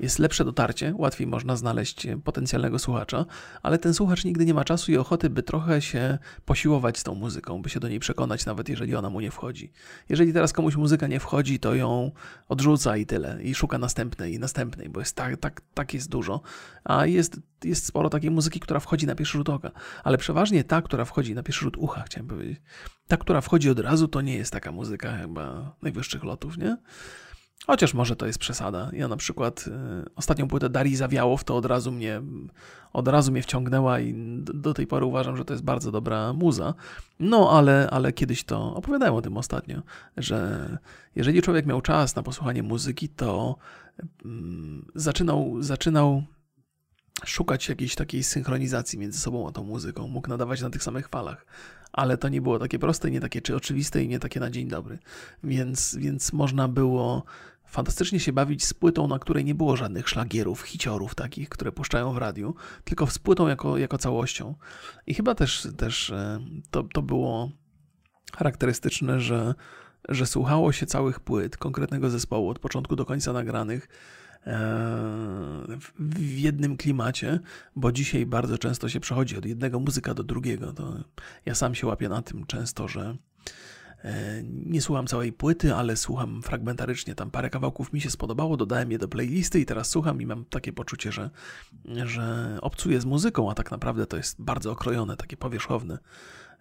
jest lepsze dotarcie, łatwiej można znaleźć potencjalnego słuchacza, ale ten słuchacz nigdy nie ma czasu i ochoty, by trochę się posiłować z tą muzyką, by się do niej przekonać, nawet jeżeli ona mu nie wchodzi. Jeżeli teraz komuś muzyka nie wchodzi, to ją odrzuca i tyle, i szuka następnej i następnej, bo jest tak, tak, tak jest dużo. A jest, jest sporo takiej muzyki, która wchodzi na pierwszy rzut oka, ale przeważnie ta, która wchodzi na pierwszy rzut ucha, chciałem powiedzieć. Ta, która wchodzi od razu, to nie jest taka muzyka chyba najwyższych lotów, nie? Chociaż może to jest przesada. Ja na przykład y, ostatnią płytę Darii Zawiałow to od razu mnie od razu mnie wciągnęła i do tej pory uważam, że to jest bardzo dobra muza. No, ale, ale kiedyś to opowiadałem o tym ostatnio, że jeżeli człowiek miał czas na posłuchanie muzyki, to mm, zaczynał, zaczynał szukać jakiejś takiej synchronizacji między sobą a tą muzyką. Mógł nadawać na tych samych falach. Ale to nie było takie proste, nie takie czy oczywiste i nie takie na dzień dobry. Więc, więc można było fantastycznie się bawić z płytą, na której nie było żadnych szlagierów, hiciorów takich, które puszczają w radiu, tylko z płytą jako, jako całością. I chyba też, też e, to, to było charakterystyczne, że, że słuchało się całych płyt konkretnego zespołu od początku do końca nagranych w jednym klimacie, bo dzisiaj bardzo często się przechodzi od jednego muzyka do drugiego. To ja sam się łapię na tym często, że E, nie słucham całej płyty, ale słucham fragmentarycznie. Tam parę kawałków mi się spodobało, dodałem je do playlisty i teraz słucham i mam takie poczucie, że, że obcuję z muzyką, a tak naprawdę to jest bardzo okrojone, takie powierzchowne.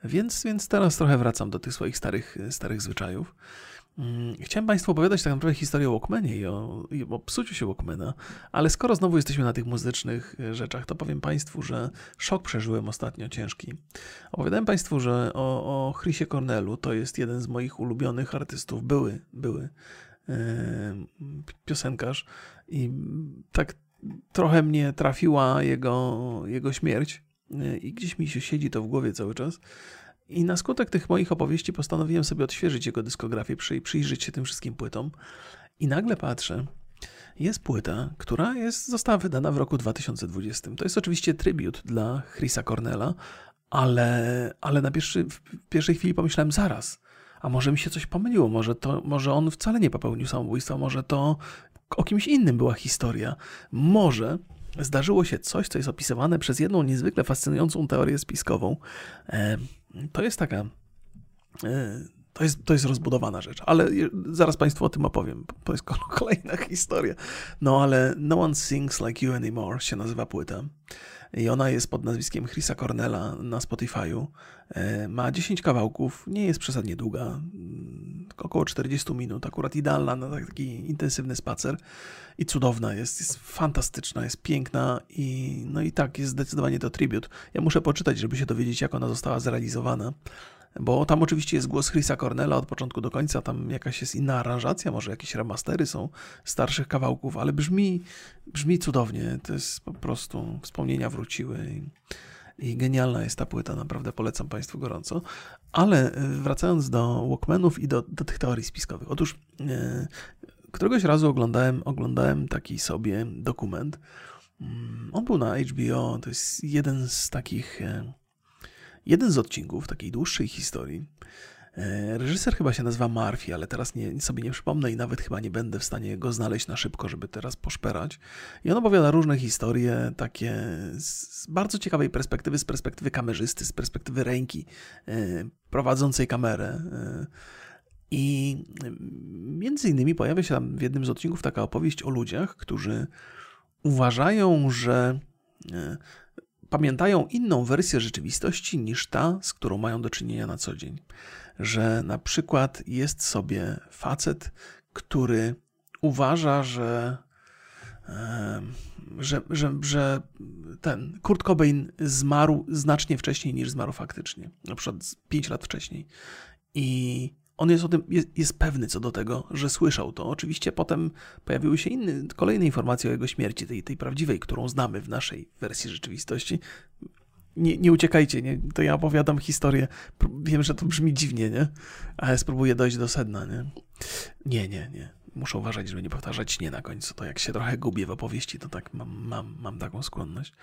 Więc, więc teraz trochę wracam do tych swoich starych, starych zwyczajów. Mm, chciałem Państwu opowiadać tak naprawdę historię o Walkmanie i o, i o psuciu się Walkmana, ale skoro znowu jesteśmy na tych muzycznych e, rzeczach, to powiem Państwu, że szok przeżyłem ostatnio ciężki. Opowiadałem Państwu, że o, o Chrisie Cornelu to jest jeden z moich ulubionych artystów, były, były yy, piosenkarz i tak trochę mnie trafiła jego, jego śmierć yy, i gdzieś mi się siedzi to w głowie cały czas. I na skutek tych moich opowieści postanowiłem sobie odświeżyć jego dyskografię, przy, przyjrzeć się tym wszystkim płytom. I nagle patrzę, jest płyta, która jest, została wydana w roku 2020. To jest oczywiście tribut dla Chrisa Cornella, ale, ale na pierwszy, w pierwszej chwili pomyślałem zaraz, a może mi się coś pomyliło, może, to, może on wcale nie popełnił samobójstwa, może to o kimś innym była historia. Może zdarzyło się coś, co jest opisywane przez jedną niezwykle fascynującą teorię spiskową. E, to jest taka. E, to jest, to jest rozbudowana rzecz, ale zaraz Państwu o tym opowiem. To jest kolejna historia. No ale No One Sings Like You Anymore się nazywa płyta. I ona jest pod nazwiskiem Chrisa Cornella na Spotify'u. E, ma 10 kawałków, nie jest przesadnie długa, mm, około 40 minut, akurat idealna na taki intensywny spacer i cudowna jest, jest fantastyczna, jest piękna i no i tak, jest zdecydowanie to tribut. Ja muszę poczytać, żeby się dowiedzieć, jak ona została zrealizowana, bo tam oczywiście jest głos Chrisa Cornella od początku do końca, tam jakaś jest inna aranżacja, może jakieś remastery są starszych kawałków, ale brzmi, brzmi cudownie, to jest po prostu, wspomnienia wróciły i, i genialna jest ta płyta, naprawdę polecam Państwu gorąco. Ale e, wracając do Walkmanów i do, do tych teorii spiskowych. Otóż e, któregoś razu oglądałem, oglądałem taki sobie dokument. Mm, on był na HBO, to jest jeden z takich, e, jeden z odcinków takiej dłuższej historii. E, reżyser chyba się nazywa Murphy, ale teraz nie, sobie nie przypomnę i nawet chyba nie będę w stanie go znaleźć na szybko, żeby teraz poszperać. I on opowiada różne historie, takie z bardzo ciekawej perspektywy, z perspektywy kamerzysty, z perspektywy ręki e, prowadzącej kamerę. I między innymi pojawia się tam w jednym z odcinków taka opowieść o ludziach, którzy uważają, że e, pamiętają inną wersję rzeczywistości niż ta, z którą mają do czynienia na co dzień. Że na przykład jest sobie facet, który uważa, że że, że, że ten Kurt Cobain zmarł znacznie wcześniej niż zmarł faktycznie, na przykład 5 lat wcześniej. I on jest o tym, jest, jest, pewny co do tego, że słyszał to. Oczywiście potem pojawiły się inne, kolejne informacje o jego śmierci, tej, tej prawdziwej, którą znamy w naszej wersji rzeczywistości. Nie, nie uciekajcie, nie? to ja opowiadam historię. Wiem, że to brzmi dziwnie, nie? Ale spróbuję dojść do sedna, nie? Nie, nie, nie. muszę uważać, żeby nie powtarzać nie na końcu. To jak się trochę gubię w opowieści, to tak mam, mam, mam taką skłonność.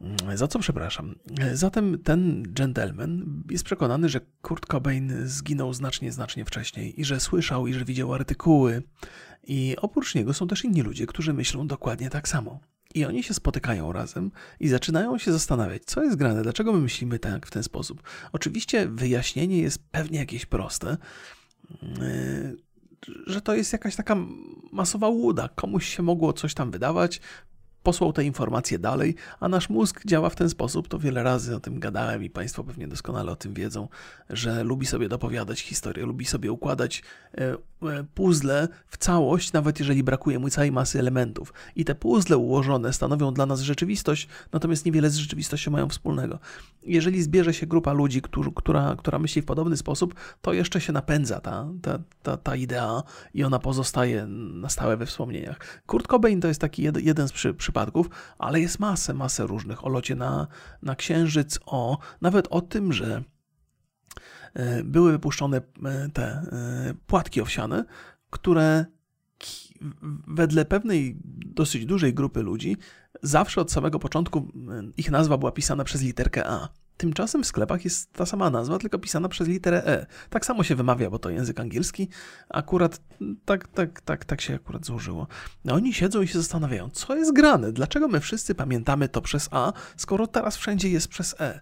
Mm, za co przepraszam? Zatem ten gentleman jest przekonany, że Kurt Cobain zginął znacznie, znacznie wcześniej i że słyszał i że widział artykuły. I oprócz niego są też inni ludzie, którzy myślą dokładnie tak samo. I oni się spotykają razem i zaczynają się zastanawiać, co jest grane, dlaczego my myślimy tak w ten sposób. Oczywiście wyjaśnienie jest pewnie jakieś proste, yy, że to jest jakaś taka masowa łuda. Komuś się mogło coś tam wydawać, posłał te informacje dalej, a nasz mózg działa w ten sposób, to wiele razy o tym gadałem i Państwo pewnie doskonale o tym wiedzą, że lubi sobie dopowiadać historię, lubi sobie układać e, e, puzzle w całość, nawet jeżeli brakuje mu całej masy elementów. I te puzzle ułożone stanowią dla nas rzeczywistość, natomiast niewiele z rzeczywistością mają wspólnego. Jeżeli zbierze się grupa ludzi, którzy, która, która myśli w podobny sposób, to jeszcze się napędza ta, ta, ta, ta idea i ona pozostaje na stałe we wspomnieniach. Kurt Cobain to jest taki jed, jeden z przy, przypadków, ale jest masę, masę różnych. O locie na, na Księżyc, o nawet o tym, że e, były wypuszczone e, te e, płatki owsiane, które wedle pewnej dosyć dużej grupy ludzi zawsze od samego początku ich nazwa była pisana przez literkę A. Tymczasem w sklepach jest ta sama nazwa, tylko pisana przez literę E. Tak samo się wymawia, bo to język angielski. Akurat tak, tak, tak, tak się akurat złożyło. No oni siedzą i się zastanawiają, co jest grane, dlaczego my wszyscy pamiętamy to przez A, skoro teraz wszędzie jest przez E.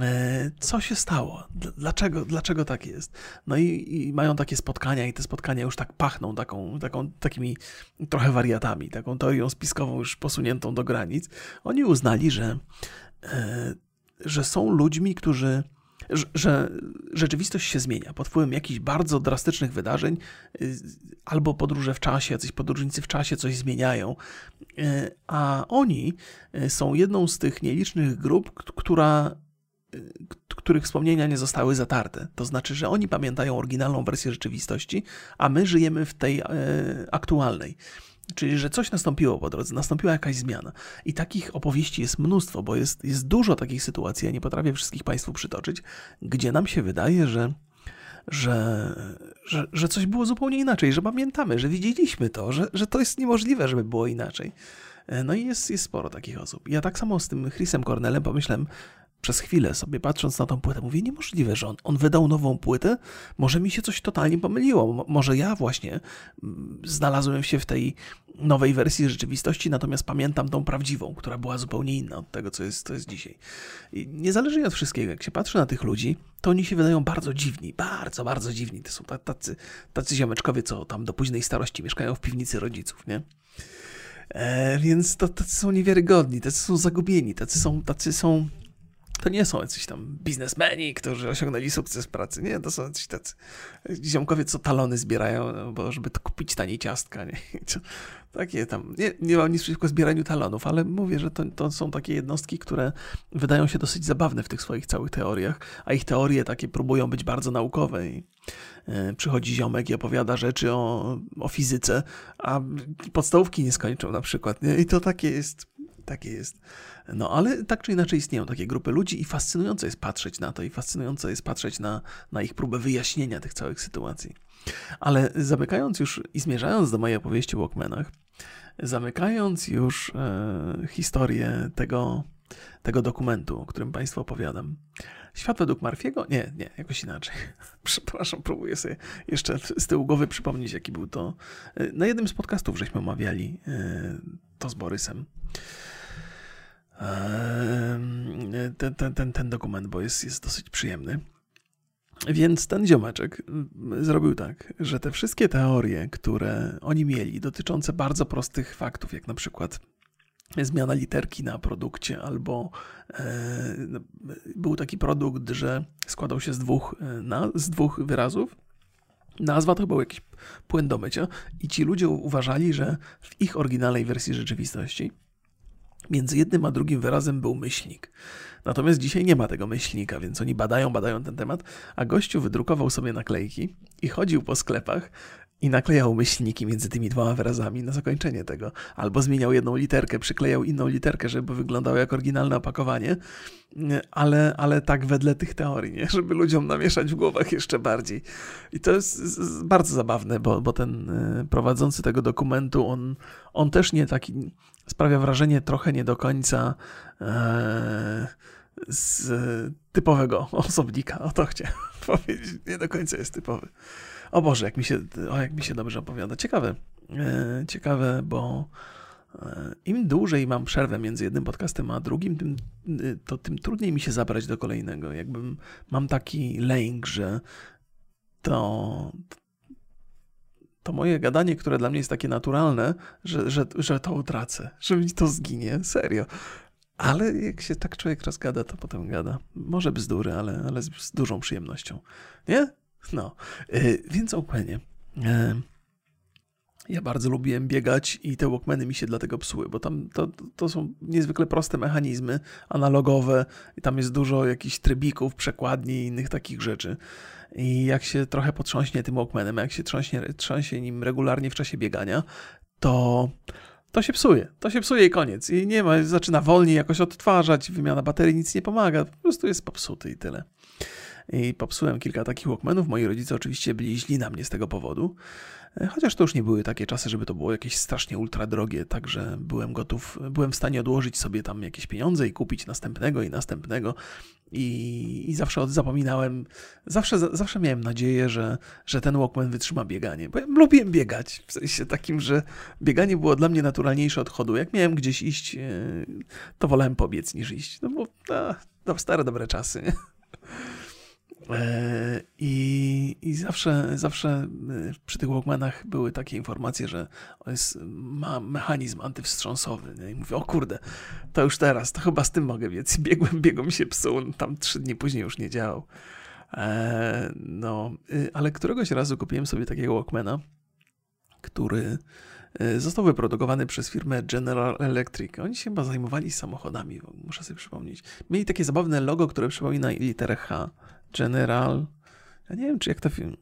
e co się stało? Dlaczego, dlaczego tak jest? No i, i, mają takie spotkania, i te spotkania już tak pachną taką, taką, takimi trochę wariatami, taką teorią spiskową już posuniętą do granic. Oni uznali, że e, że są ludźmi, którzy. Że, rzeczywistość się zmienia pod wpływem jakichś bardzo drastycznych wydarzeń, y, albo podróże w czasie, jacyś podróżnicy w czasie coś zmieniają. Y, a oni y, są jedną z tych nielicznych grup, która których wspomnienia nie zostały zatarte. To znaczy, że oni pamiętają oryginalną wersję rzeczywistości, a my żyjemy w tej aktualnej. Czyli, że coś nastąpiło po drodze, nastąpiła jakaś zmiana. I takich opowieści jest mnóstwo, bo jest, jest dużo takich sytuacji, ja nie potrafię wszystkich Państwu przytoczyć, gdzie nam się wydaje, że, że, że, że coś było zupełnie inaczej, że pamiętamy, że widzieliśmy to, że, że to jest niemożliwe, żeby było inaczej. E, no i jest, jest sporo takich osób. Ja tak samo z tym Chrisem Cornelem pomyślałem, przez chwilę sobie patrząc na tą płytę, mówię, niemożliwe, że on, on wydał nową płytę, może mi się coś totalnie pomyliło, może ja właśnie znalazłem się w tej nowej wersji rzeczywistości, natomiast pamiętam tą prawdziwą, która była zupełnie inna od tego, co jest, co jest dzisiaj. I niezależnie od wszystkiego, jak się patrzy na tych ludzi, to oni się wydają bardzo dziwni, bardzo, bardzo dziwni. To są tacy, tacy ziomeczkowie, co tam do późnej starości mieszkają w piwnicy rodziców, nie? E, więc to, tacy są niewiarygodni, tacy są zagubieni, tacy są, tacy są to nie są jacyś tam biznesmeni, którzy osiągnęli sukces pracy. Nie, to są jacyś tacy ziomkowie, co talony zbierają, bo żeby kupić taniej ciastka. Nie? Takie tam, nie, nie mam nic przeciwko zbieraniu talonów, ale mówię, że to, to są takie jednostki, które wydają się dosyć zabawne w tych swoich całych teoriach, a ich teorie takie próbują być bardzo naukowe i e, przychodzi ziomek i opowiada rzeczy o, o fizyce, a podstawówki nie skończą na przykład, nie? I to takie jest, takie jest. No ale tak czy inaczej istnieją takie grupy ludzi i fascynujące jest patrzeć na to i fascynujące jest patrzeć na, na ich próbę wyjaśnienia tych całych sytuacji. Ale zamykając już i zmierzając do mojej opowieści o Walkmanach, zamykając już e, historię tego, tego dokumentu, o którym Państwu opowiadam. Świat według Marfiego? Nie, nie, jakoś inaczej. Przepraszam, próbuję sobie jeszcze z tyłu głowy przypomnieć, jaki był to. E, na jednym z podcastów żeśmy omawiali e, to z Borysem ten, ten, ten, ten dokument, bo jest, jest dosyć przyjemny. Więc ten ziomeczek mm, zrobił tak, że te wszystkie teorie, które oni mieli, dotyczące bardzo prostych faktów, jak na przykład zmiana literki na produkcie, albo e, no, był taki produkt, że składał się z dwóch, e, na, z dwóch wyrazów. Nazwa to był jakiś płyn do mycia i ci ludzie uważali, że w ich oryginalnej wersji rzeczywistości Między jednym a drugim wyrazem był myślnik. Natomiast dzisiaj nie ma tego myślnika, więc oni badają, badają ten temat, a gościu wydrukował sobie naklejki i chodził po sklepach i naklejał myślniki między tymi dwoma wyrazami na zakończenie tego. Albo zmieniał jedną literkę, przyklejał inną literkę, żeby wyglądało jak oryginalne opakowanie, ale, ale tak wedle tych teorii, nie? żeby ludziom namieszać w głowach jeszcze bardziej. I to jest bardzo zabawne, bo, bo ten e, prowadzący tego dokumentu, on, on też nie taki, sprawia wrażenie trochę nie do końca e, z typowego osobnika, o to chciałem powiedzieć, nie do końca jest typowy. O Boże, jak mi się, o, jak mi się dobrze opowiada. Ciekawe, e, ciekawe, bo e, im dłużej mam przerwę między jednym podcastem a drugim, tym, e, to tym trudniej mi się zabrać do kolejnego. Jakbym mam taki lęk, że to, to moje gadanie, które dla mnie jest takie naturalne, że, że, że to utracę, że mi to zginie, serio. Ale jak się tak człowiek rozgada, to potem gada. Może bzdury, ale, ale z, z dużą przyjemnością. Nie? No, yy, więc o Walkmanie. Yy, ja bardzo lubiłem biegać i te Walkmany mi się dlatego psuły, bo tam to, to są niezwykle proste mechanizmy analogowe i tam jest dużo jakichś trybików, przekładni i innych takich rzeczy. I jak się trochę potrząśnie tym Walkmanem, jak się trząśnie, trząsie nim regularnie w czasie biegania, to to się psuje. To się psuje i koniec. I nie ma, zaczyna wolniej jakoś odtwarzać, wymiana baterii nic nie pomaga, po prostu jest popsuty i tyle i popsułem kilka takich Walkmanów. Moi rodzice oczywiście byli źli na mnie z tego powodu, e, chociaż to już nie były takie czasy, żeby to było jakieś strasznie ultra drogie, także byłem gotów, byłem w stanie odłożyć sobie tam jakieś pieniądze i kupić następnego i następnego. I, i zawsze zapominałem, zawsze, zawsze miałem nadzieję, że, że ten Walkman wytrzyma bieganie, bo ja lubiłem biegać, w sensie takim, że bieganie było dla mnie naturalniejsze od chodu. Jak miałem gdzieś iść, e, to wolałem pobiec niż iść, no bo a, stare dobre czasy, I, I zawsze, zawsze e, przy tych Walkmanach były takie informacje, że jest, ma mechanizm antywstrząsowy. Nie? I mówię, o kurde, to już teraz, to chyba z tym mogę biec. Biegłem, biegłem się psuł, tam trzy dni później już nie działał. E, no, y, ale któregoś razu kupiłem sobie takiego Walkmana, który został wyprodukowany przez firmę General Electric. Oni się chyba zajmowali samochodami, muszę sobie przypomnieć. Mieli takie zabawne logo, które przypomina literę H. General. Ja nie wiem, czy jak to film.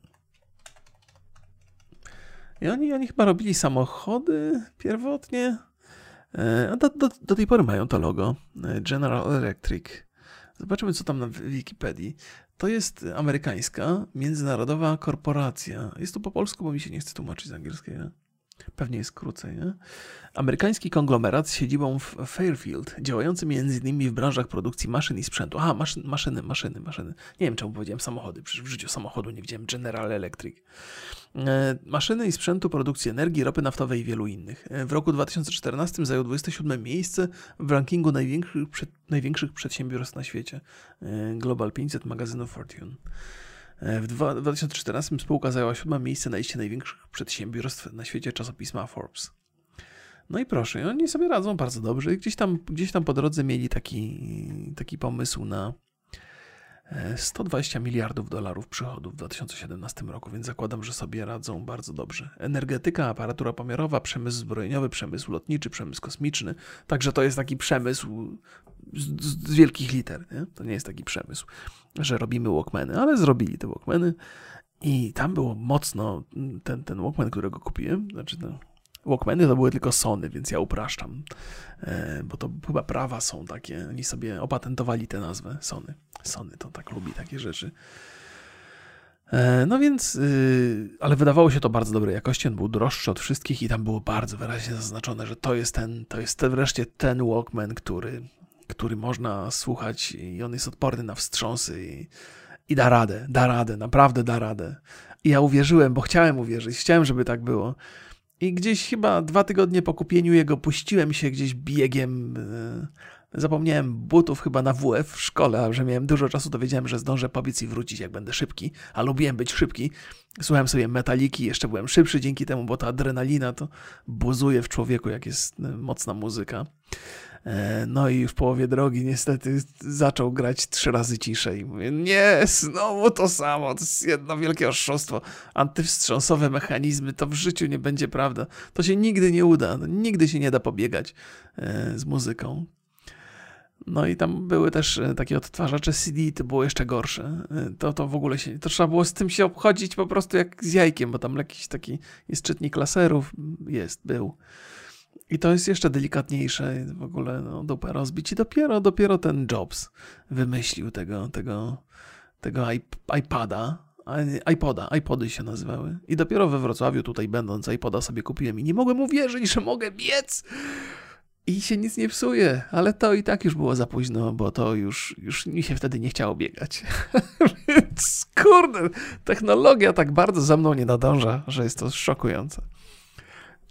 I oni, oni chyba robili samochody pierwotnie. E, a do, do, do tej pory mają to logo. E, General Electric. Zobaczymy, co tam na Wikipedii. To jest amerykańska, międzynarodowa korporacja. Jest to po polsku, bo mi się nie chce tłumaczyć z angielskiego. Pewnie jest krócej, nie? Amerykański konglomerat z siedzibą w Fairfield, działający m.in. w branżach produkcji maszyn i sprzętu. Aha, maszyn, maszyny, maszyny, maszyny. Nie wiem, czemu powiedziałem samochody, przecież w życiu samochodu nie widziałem General Electric. E, maszyny i sprzętu produkcji energii, ropy naftowej i wielu innych. E, w roku 2014 zajął 27 miejsce w rankingu największych, największych przedsiębiorstw na świecie. E, Global 500 magazynu Fortune. W 2014 spółka zajęła siódme miejsce na liście największych przedsiębiorstw na świecie czasopisma Forbes. No i proszę, oni sobie radzą bardzo dobrze. Gdzieś tam, gdzieś tam po drodze mieli taki, taki pomysł na 120 e, miliardów dolarów przychodów w 2017 roku, więc zakładam, że sobie radzą bardzo dobrze. Energetyka, aparatura pomiarowa, przemysł zbrojeniowy, przemysł lotniczy, przemysł kosmiczny. Także to jest taki przemysł z, z wielkich liter. Nie? To nie jest taki przemysł, że robimy Walkmany, ale zrobili te Walkmany. I tam było mocno ten, ten Walkman, którego kupiłem, znaczy no, Walkmany to były tylko Sony, więc ja upraszczam, e, bo to chyba prawa są takie, oni sobie opatentowali tę nazwę Sony. Sony to tak lubi takie rzeczy. E, no więc, y, ale wydawało się to bardzo dobrej jakości, on był droższy od wszystkich i tam było bardzo wyraźnie zaznaczone, że to jest ten, to jest wreszcie ten Walkman, który, który można słuchać i on jest odporny na wstrząsy i, i da radę, da radę, naprawdę da radę. I ja uwierzyłem, bo chciałem uwierzyć, chciałem, żeby tak było. I gdzieś chyba dwa tygodnie po kupieniu jego puściłem się gdzieś biegiem. E, zapomniałem butów chyba na WF w szkole, a że miałem dużo czasu, to wiedziałem, że zdążę pobiec i wrócić, jak będę szybki. A lubiłem być szybki. Słuchałem sobie metaliki, jeszcze byłem szybszy dzięki temu, bo ta adrenalina to buzuje w człowieku, jak jest e, mocna muzyka. E, no i w połowie drogi niestety zaczął grać trzy razy ciszej. Mówię, nie, znowu to samo, to jest jedno wielkie oszustwo. Antywstrząsowe mechanizmy, to w życiu nie będzie prawda. To się nigdy nie uda, no, nigdy się nie da pobiegać e, z muzyką. No i tam były też e, takie odtwarzacze CD, to było jeszcze gorsze. To, to w ogóle się, to trzeba było z tym się obchodzić po prostu jak z jajkiem, bo tam jakiś taki jest czytnik laserów, jest, był. I to jest jeszcze delikatniejsze, w ogóle no, dupę rozbić. I dopiero, dopiero ten Jobs wymyślił tego, tego, tego iPada, iPoda, iPody się nazywały. I dopiero we Wrocławiu tutaj będąc iPoda sobie kupiłem i nie mogłem uwierzyć, że mogę biec i się nic nie psuje, ale to i tak już było za późno, bo to już, już mi się wtedy nie chciało biegać. Więc kurde, technologia tak bardzo za mną nie nadąża, że jest to szokujące.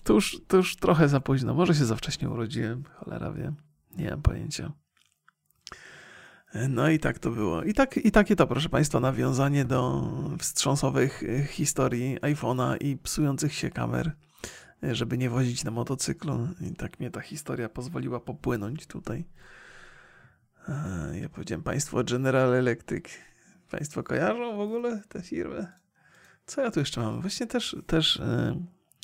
To już, to już trochę za późno. Może się za wcześnie urodziłem, cholera wie. Nie mam pojęcia. No i tak to było. I, tak, I takie to, proszę Państwa, nawiązanie do wstrząsowych historii iPhone'a i psujących się kamer żeby nie wozić na motocyklu. I tak mnie ta historia pozwoliła popłynąć tutaj. Ja powiedziałem Państwu General Electric. Państwo kojarzą w ogóle tę firmę? Co ja tu jeszcze mam? Właśnie też, też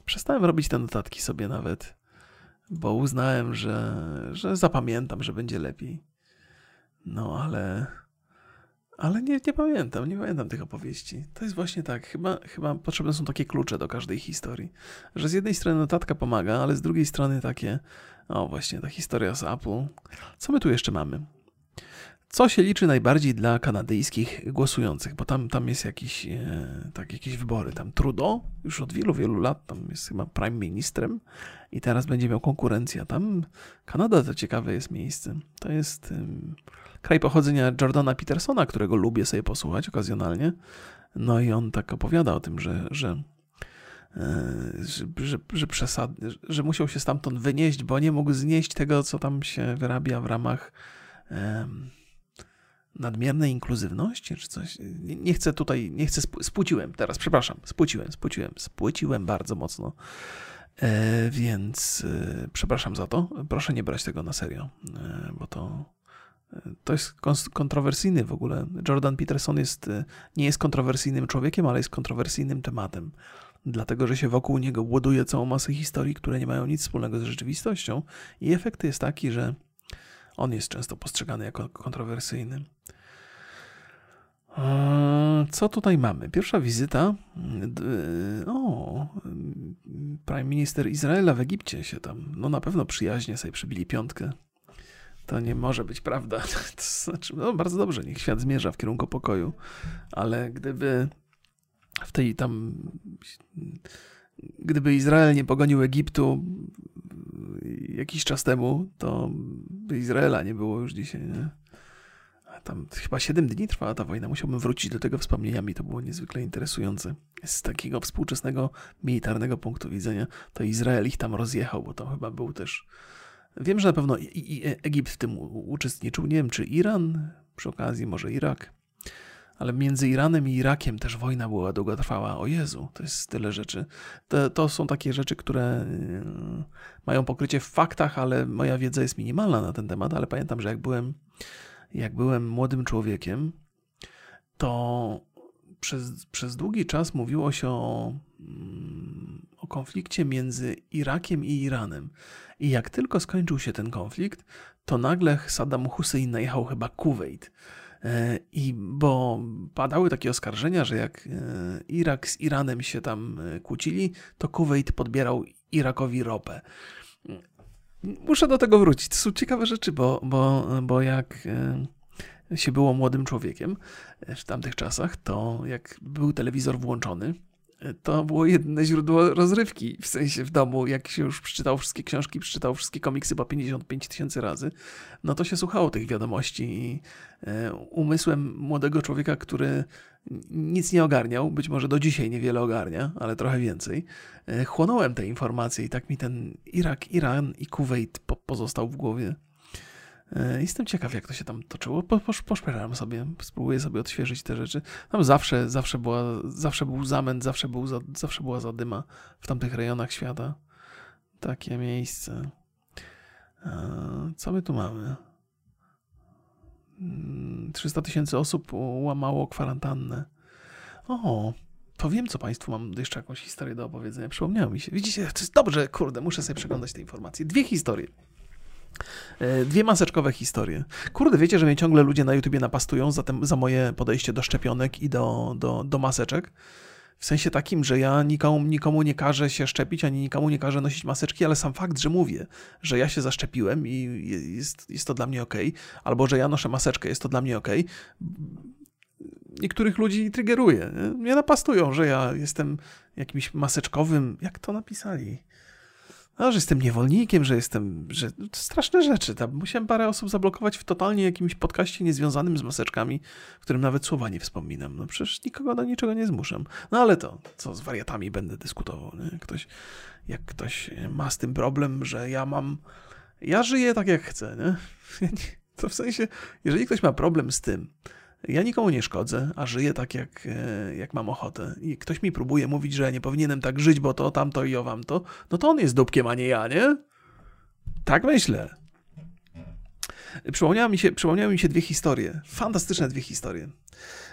przestałem robić te notatki sobie nawet, bo uznałem, że, że zapamiętam, że będzie lepiej. No ale ale nie, nie pamiętam, nie pamiętam tych opowieści. To jest właśnie tak, chyba, chyba potrzebne są takie klucze do każdej historii. Że z jednej strony notatka pomaga, ale z drugiej strony takie, o właśnie, ta historia z Apple. Co my tu jeszcze mamy? Co się liczy najbardziej dla kanadyjskich głosujących? Bo tam, tam jest jakiś, e, tak, jakieś wybory. Tam Trudeau już od wielu, wielu lat tam jest chyba prime ministrem i teraz będzie miał konkurencję. Tam Kanada to ciekawe jest miejsce. To jest... Kraj pochodzenia Jordana Petersona, którego lubię sobie posłuchać okazjonalnie. No i on tak opowiada o tym, że, że, e, że, że, że, że musiał się stamtąd wynieść, bo nie mógł znieść tego, co tam się wyrabia w ramach nadmiernej inkluzywności, czy coś. Nie, nie, chcę tutaj, nie chcę, spłuciłem teraz, przepraszam, spłuciłem, spłuciłem, spłuciłem bardzo mocno. E, więc e, przepraszam za to. Proszę nie brać tego na serio, e, bo to to jest kontrowersyjny w ogóle. Jordan Peterson jest, e, nie jest kontrowersyjnym człowiekiem, ale jest kontrowersyjnym tematem. Dlatego, że się wokół niego buduje całą masę historii, które nie mają nic wspólnego z rzeczywistością, i efekt jest taki, że on jest często postrzegany jako kontrowersyjny. Co tutaj mamy? Pierwsza wizyta. O, prime minister Izraela w Egipcie się tam, no na pewno przyjaźnie sobie przybili piątkę. To nie może być prawda. To znaczy, no bardzo dobrze, niech świat zmierza w kierunku pokoju, ale gdyby w tej tam. Gdyby Izrael nie pogonił Egiptu jakiś czas temu, to Izraela nie było już dzisiaj. Nie? Tam chyba 7 dni trwała ta wojna. Musiałbym wrócić do tego wspomnieniami. To było niezwykle interesujące. Z takiego współczesnego militarnego punktu widzenia, to Izrael ich tam rozjechał, bo to chyba był też Wiem, że na pewno i Egipt w tym uczestniczył. Nie wiem, czy Iran, przy okazji może Irak. Ale między Iranem i Irakiem też wojna była długotrwała. O Jezu, to jest tyle rzeczy. To, to są takie rzeczy, które y, mają pokrycie w faktach, ale moja wiedza jest minimalna na ten temat. Ale pamiętam, że jak byłem, jak byłem młodym człowiekiem, to przez, przez długi czas mówiło się o, mm, o konflikcie między Irakiem i Iranem. I jak tylko skończył się ten konflikt, to nagle Saddam Hussein najechał chyba Kuwait. E, I bo padały takie oskarżenia, że jak e, Irak z Iranem się tam e, kłócili, to Kuwait podbierał Irakowi ropę. Muszę do tego wrócić. To są ciekawe rzeczy, bo, bo, bo jak się było młodym człowiekiem w tamtych czasach, to jak był telewizor włączony, to było jedyne źródło rozrywki, w sensie w domu, jak się już przeczytał wszystkie książki, przeczytał wszystkie komiksy po 55 tysięcy razy, no to się słuchało tych wiadomości i e, umysłem młodego człowieka, który nic nie ogarniał, być może do dzisiaj niewiele ogarnia, ale trochę więcej, e, chłonąłem te informacje i tak mi ten Irak, Iran i Kuwait pozostał w głowie. E, jestem ciekaw, jak to się tam toczyło. Po, po, poszperam sobie, spróbuję sobie odświeżyć te rzeczy. Tam zawsze, zawsze, była, zawsze był zamęt, zawsze, był za, zawsze była zadyma w tamtych rejonach świata. Takie miejsce. E, co my tu mamy? 300 mm, tysięcy osób łamało kwarantannę. O, to wiem, co Państwu mam jeszcze jakąś historię do opowiedzenia. Przypomniało mi się. Widzicie, to jest dobrze, kurde, muszę sobie przeglądać te informacje. Dwie historie. E, dwie maseczkowe historie. Kurde, wiecie, że mnie ciągle ludzie na YouTubie napastują za, tem, za moje podejście do szczepionek i do, do, do maseczek. W sensie takim, że ja nikomu, nikomu nie każę się szczepić, ani nikomu nie każę nosić maseczki, ale sam fakt, że mówię, że ja się zaszczepiłem i jest, jest to dla mnie ok, albo że ja noszę maseczkę, jest to dla mnie ok, niektórych ludzi triggeruje. Nie? Mnie napastują, że ja jestem jakimś maseczkowym, jak to napisali? No, że jestem niewolnikiem, że jestem, że straszne rzeczy. Tam musiałem parę osób zablokować w totalnie jakimś podcaście niezwiązanym z maseczkami, w którym nawet słowa nie wspominam. No przecież nikogo do niczego nie zmuszam. No ale to, co z wariatami będę dyskutował. Nie? Ktoś, jak ktoś ma z tym problem, że ja mam, ja żyję tak jak chcę, nie? To w sensie, jeżeli ktoś ma problem z tym, ja nikomu nie szkodzę, a żyję tak, jak, e, jak mam ochotę. I ktoś mi próbuje mówić, że ja nie powinienem tak żyć, bo to, tamto i owam to, no to on jest dupkiem, a nie ja, nie? Tak myślę. Przypomniały mi się, przypomniały mi się dwie historie, fantastyczne dwie historie,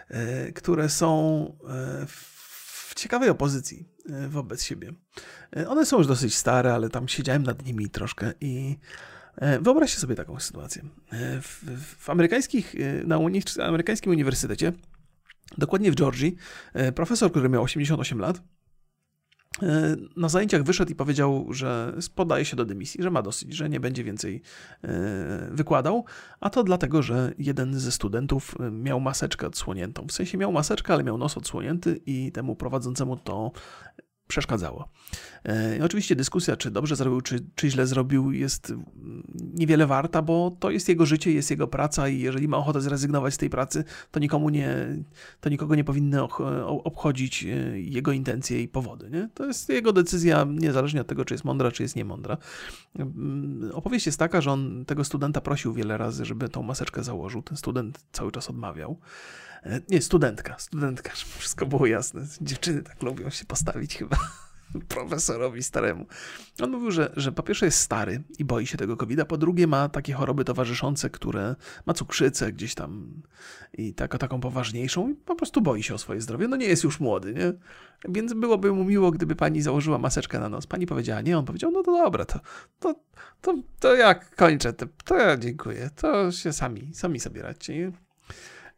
e, które są e, w ciekawej opozycji wobec siebie. One są już dosyć stare, ale tam siedziałem nad nimi troszkę i wyobraźcie sobie taką sytuację. E, w, w amerykańskich, e, na uni amerykańskim uniwersytecie, dokładnie w Georgii, profesor, który miał 88 lat, na zajęciach wyszedł i powiedział, że podaje się do dymisji, że ma dosyć, że nie będzie więcej wykładał, a to dlatego, że jeden ze studentów miał maseczkę odsłoniętą. W sensie miał maseczkę, ale miał nos odsłonięty i temu prowadzącemu to przeszkadzało. E, I oczywiście dyskusja, czy dobrze zrobił, czy, czy źle zrobił, jest niewiele warta, bo to jest jego życie, jest jego praca i jeżeli ma ochotę zrezygnować z tej pracy, to nikomu nie, to nikogo nie powinny obchodzić e, jego intencje i powody. Nie? To jest jego decyzja, niezależnie od tego, czy jest mądra, czy jest niemądra. Mm, opowieść jest taka, że on tego studenta prosił wiele razy, żeby tą maseczkę założył. Ten student cały czas odmawiał. E, nie, studentka, studentka, żeby wszystko było jasne. Dziewczyny tak lubią się postawić chyba profesorowi staremu. On mówił, że, że po pierwsze jest stary i boi się tego covid po drugie ma takie choroby towarzyszące, które ma cukrzycę gdzieś tam i taką, taką poważniejszą i po prostu boi się o swoje zdrowie. No nie jest już młody, nie? Więc byłoby mu miło, gdyby pani założyła maseczkę na nos. Pani powiedziała nie, on powiedział, no to dobra, to, to, to, to jak kończę, to, to ja dziękuję, to się sami, sami sobie radźcie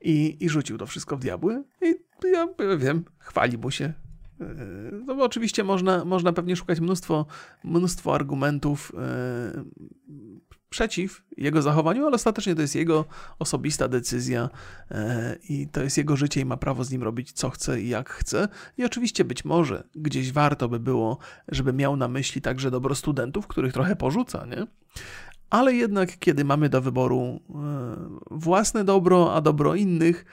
i, i rzucił to wszystko w diabły. I ja wiem, chwali mu się. E, no bo oczywiście można, można pewnie szukać mnóstwo, mnóstwo argumentów e, przeciw jego zachowaniu, ale ostatecznie to jest jego osobista decyzja e, i to jest jego życie i ma prawo z nim robić co chce i jak chce. I oczywiście być może gdzieś warto by było, żeby miał na myśli także dobro studentów, których trochę porzuca, nie? Ale jednak kiedy mamy do wyboru e, własne dobro, a dobro innych,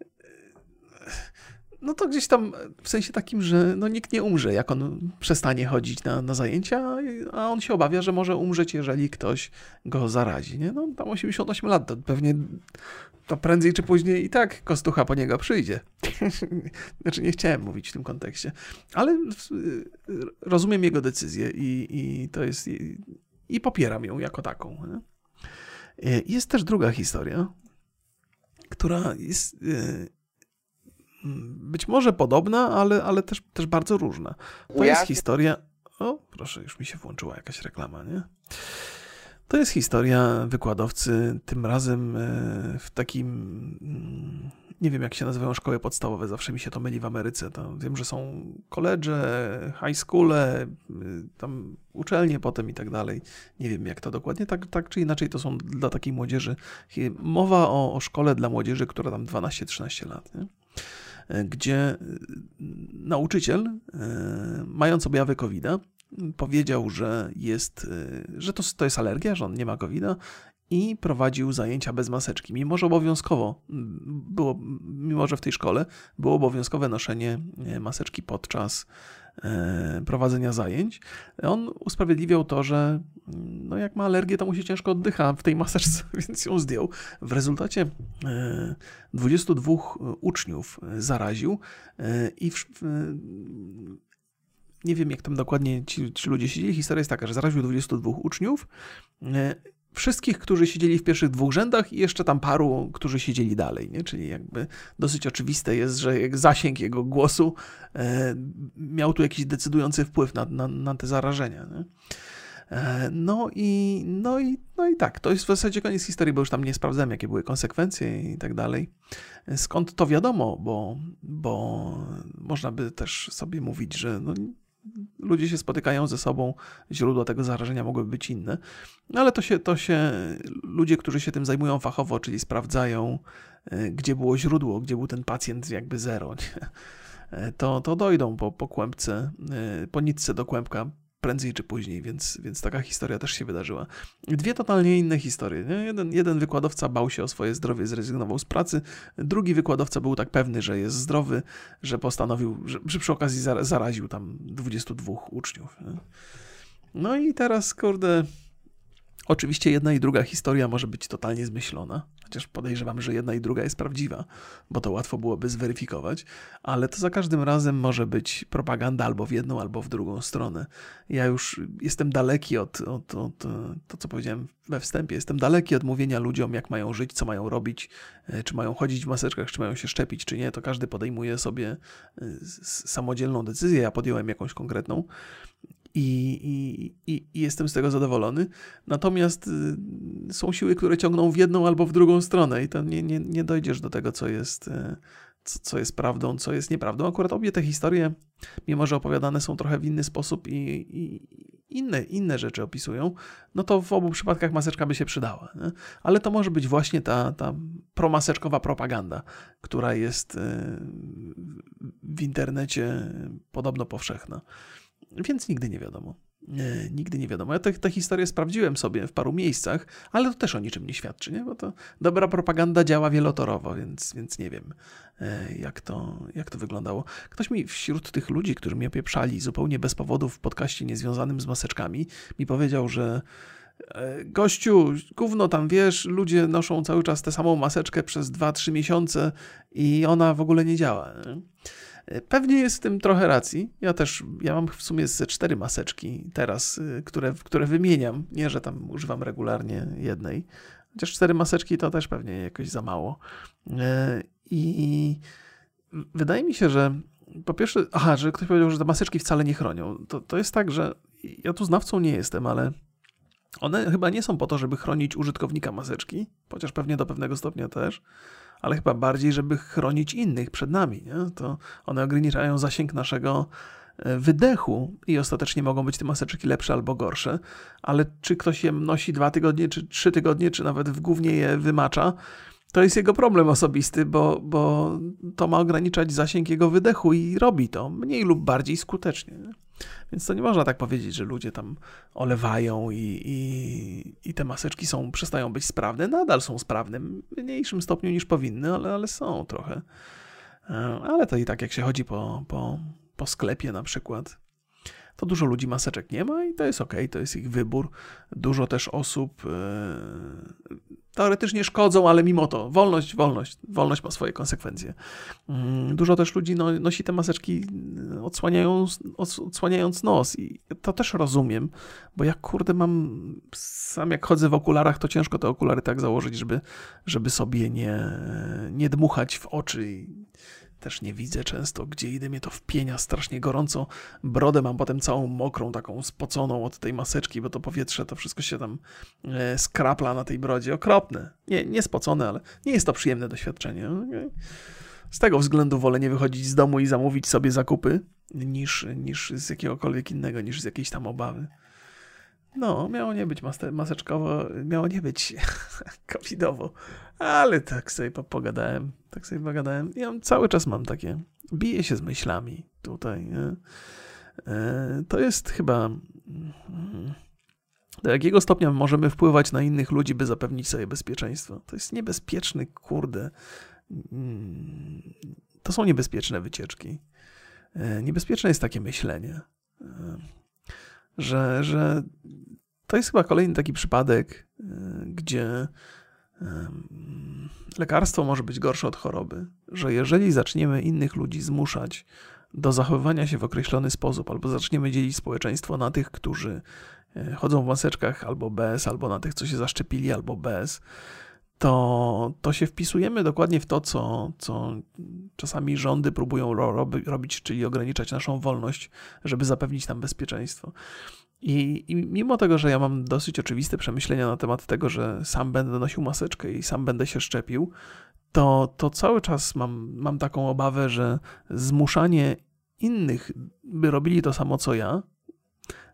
e, no to gdzieś tam w sensie takim, że no nikt nie umrze, jak on przestanie chodzić na, na zajęcia, a on się obawia, że może umrzeć, jeżeli ktoś go zarazi. Nie? No tam 88 lat, to pewnie to prędzej czy później i tak kostucha po niego przyjdzie. znaczy nie chciałem mówić w tym kontekście, ale rozumiem jego decyzję i, i to jest i popieram ją jako taką. E, jest też druga historia, która jest e, być może podobna, ale, ale też, też bardzo różna. To jest historia. O, proszę, już mi się włączyła jakaś reklama, nie? To jest historia wykładowcy, tym razem e, w takim mm, nie wiem jak się nazywają szkoły podstawowe, zawsze mi się to myli w Ameryce. To wiem, że są koledże, high schoole, y, tam uczelnie potem i tak dalej. Nie wiem jak to dokładnie, tak, tak czy inaczej to są dla takiej młodzieży. Mowa o, o szkole dla młodzieży, która tam 12-13 lat. Nie? E, gdzie y, nauczyciel, e, mając objawy covid powiedział, że jest, y, że to, to jest alergia, że on nie ma covid i prowadził zajęcia bez maseczki, mimo że obowiązkowo było, mimo że w tej szkole było obowiązkowe noszenie e, maseczki podczas e, prowadzenia zajęć. On usprawiedliwiał to, że no jak ma alergię, to mu się ciężko oddycha w tej maseczce, więc ją zdjął. W rezultacie 22 e, uczniów zaraził i w, nie wiem, jak tam dokładnie ci, ci ludzie siedzieli. Historia jest taka, że zaraził 22 uczniów wszystkich, którzy siedzieli w pierwszych dwóch rzędach i jeszcze tam paru, którzy siedzieli dalej, nie? czyli jakby dosyć oczywiste jest, że zasięg jego głosu e, miał tu jakiś decydujący wpływ na, na, na te zarażenia. Nie? No i, no, i, no i tak, to jest w zasadzie koniec historii, bo już tam nie sprawdzałem, jakie były konsekwencje i tak dalej. Skąd to wiadomo, bo, bo można by też sobie mówić, że no, ludzie się spotykają ze sobą, źródła tego zarażenia mogłyby być inne, no ale to się, to się ludzie, którzy się tym zajmują fachowo, czyli sprawdzają, e, gdzie było źródło, gdzie był ten pacjent jakby zero, nie? E, to, to dojdą po, po kłębce, e, po nitce do kłębka prędzej czy później, więc, więc taka historia też się wydarzyła. Dwie totalnie inne historie. Nie? Jeden, jeden wykładowca bał się o swoje zdrowie, zrezygnował z pracy, drugi wykładowca był tak pewny, że jest zdrowy, że postanowił, że, że przy okazji zaraził tam 22 uczniów. Nie? No i teraz, kurde, Oczywiście jedna i druga historia może być totalnie zmyślona, chociaż podejrzewam, że jedna i druga jest prawdziwa, bo to łatwo byłoby zweryfikować, ale to za każdym razem może być propaganda albo w jedną, albo w drugą stronę. Ja już jestem daleki od, od, od to, co powiedziałem we wstępie, jestem daleki od mówienia ludziom, jak mają żyć, co mają robić, e, czy mają chodzić w maseczkach, czy mają się szczepić, czy nie. To każdy podejmuje sobie e, samodzielną decyzję. Ja podjąłem jakąś konkretną i, i, i, jestem z tego zadowolony. Natomiast y, są siły, które ciągną w jedną albo w drugą stronę, i to nie, nie, nie dojdziesz do tego, co jest, y, co, co jest prawdą, co jest nieprawdą. Akurat obie te historie, mimo że opowiadane są trochę w inny sposób i, i inne, inne rzeczy opisują, no to w obu przypadkach maseczka by się przydała. Nie? Ale to może być właśnie ta, ta promaseczkowa propaganda, która jest y, w internecie podobno powszechna. Więc nigdy nie wiadomo. Nie, nigdy nie wiadomo. Ja tę, historię sprawdziłem sobie w paru miejscach, ale to też o niczym nie świadczy, nie? bo to dobra propaganda działa wielotorowo, więc, więc nie wiem, e, jak to, jak to wyglądało. Ktoś mi wśród tych ludzi, którzy mnie opieprzali zupełnie bez powodu w podcaście niezwiązanym z maseczkami, mi powiedział, że e, Gościu, gówno tam wiesz, ludzie noszą cały czas tę samą maseczkę przez 2-3 miesiące i ona w ogóle nie działa. Nie? Pewnie jest w tym trochę racji. Ja też, ja mam w sumie ze cztery maseczki teraz, y, które, które wymieniam. Nie, że tam używam regularnie jednej. Chociaż cztery maseczki to też pewnie jakoś za mało. E, I wydaje mi się, że po pierwsze, aha, że ktoś powiedział, że te maseczki wcale nie chronią. To, to jest tak, że ja tu znawcą nie jestem, ale one chyba nie są po to, żeby chronić użytkownika maseczki, chociaż pewnie do pewnego stopnia też ale chyba bardziej, żeby chronić innych przed nami. Nie? To one ograniczają zasięg naszego e, wydechu i ostatecznie mogą być te maseczki lepsze albo gorsze, ale czy ktoś je nosi dwa tygodnie, czy trzy tygodnie, czy nawet w głównie je wymacza, to jest jego problem osobisty, bo, bo to ma ograniczać zasięg jego wydechu i robi to mniej lub bardziej skutecznie. Nie? Więc to nie można tak powiedzieć, że ludzie tam olewają i, i, i te maseczki są, przestają być sprawne. Nadal są sprawne, w mniejszym stopniu niż powinny, ale, ale są trochę. E, ale to i tak, jak się chodzi po, po, po sklepie na przykład, to dużo ludzi maseczek nie ma i to jest ok, to jest ich wybór. Dużo też osób e, teoretycznie szkodzą, ale mimo to wolność, wolność, wolność ma swoje konsekwencje. Mm, dużo też ludzi no, nosi te maseczki e, odsłaniając, odsłaniając nos i to też rozumiem, bo jak kurde mam, sam jak chodzę w okularach, to ciężko te okulary tak założyć, żeby, żeby sobie nie, nie dmuchać w oczy też nie widzę często, gdzie idę, mnie to wpienia strasznie gorąco. Brodę mam potem całą mokrą, taką spoconą od tej maseczki, bo to powietrze, to wszystko się tam e, skrapla na tej brodzie. Okropne. Nie, nie spocone, ale nie jest to przyjemne doświadczenie. Z tego względu wolę nie wychodzić z domu i zamówić sobie zakupy, niż, niż z jakiegokolwiek innego, niż z jakiejś tam obawy. No, miało nie być maseczkowo, miało nie być covidowo, ale tak sobie pogadałem, tak sobie pogadałem. Ja cały czas mam takie, biję się z myślami tutaj. Nie? E, to jest chyba... Do jakiego stopnia możemy wpływać na innych ludzi, by zapewnić sobie bezpieczeństwo? To jest niebezpieczny, kurde. Mm, to są niebezpieczne wycieczki. E, niebezpieczne jest takie myślenie, że, że to jest chyba kolejny taki przypadek, gdzie lekarstwo może być gorsze od choroby, że jeżeli zaczniemy innych ludzi zmuszać do zachowywania się w określony sposób, albo zaczniemy dzielić społeczeństwo na tych, którzy e, chodzą w maseczkach albo bez, albo na tych, co się zaszczepili albo bez, to, to się wpisujemy dokładnie w to, co, co czasami rządy próbują robić, czyli ograniczać naszą wolność, żeby zapewnić nam bezpieczeństwo. I, I, mimo tego, że ja mam dosyć oczywiste przemyślenia na temat tego, że sam będę nosił maseczkę i sam będę się szczepił, to, to cały czas mam, mam taką obawę, że zmuszanie innych, by robili to samo co ja,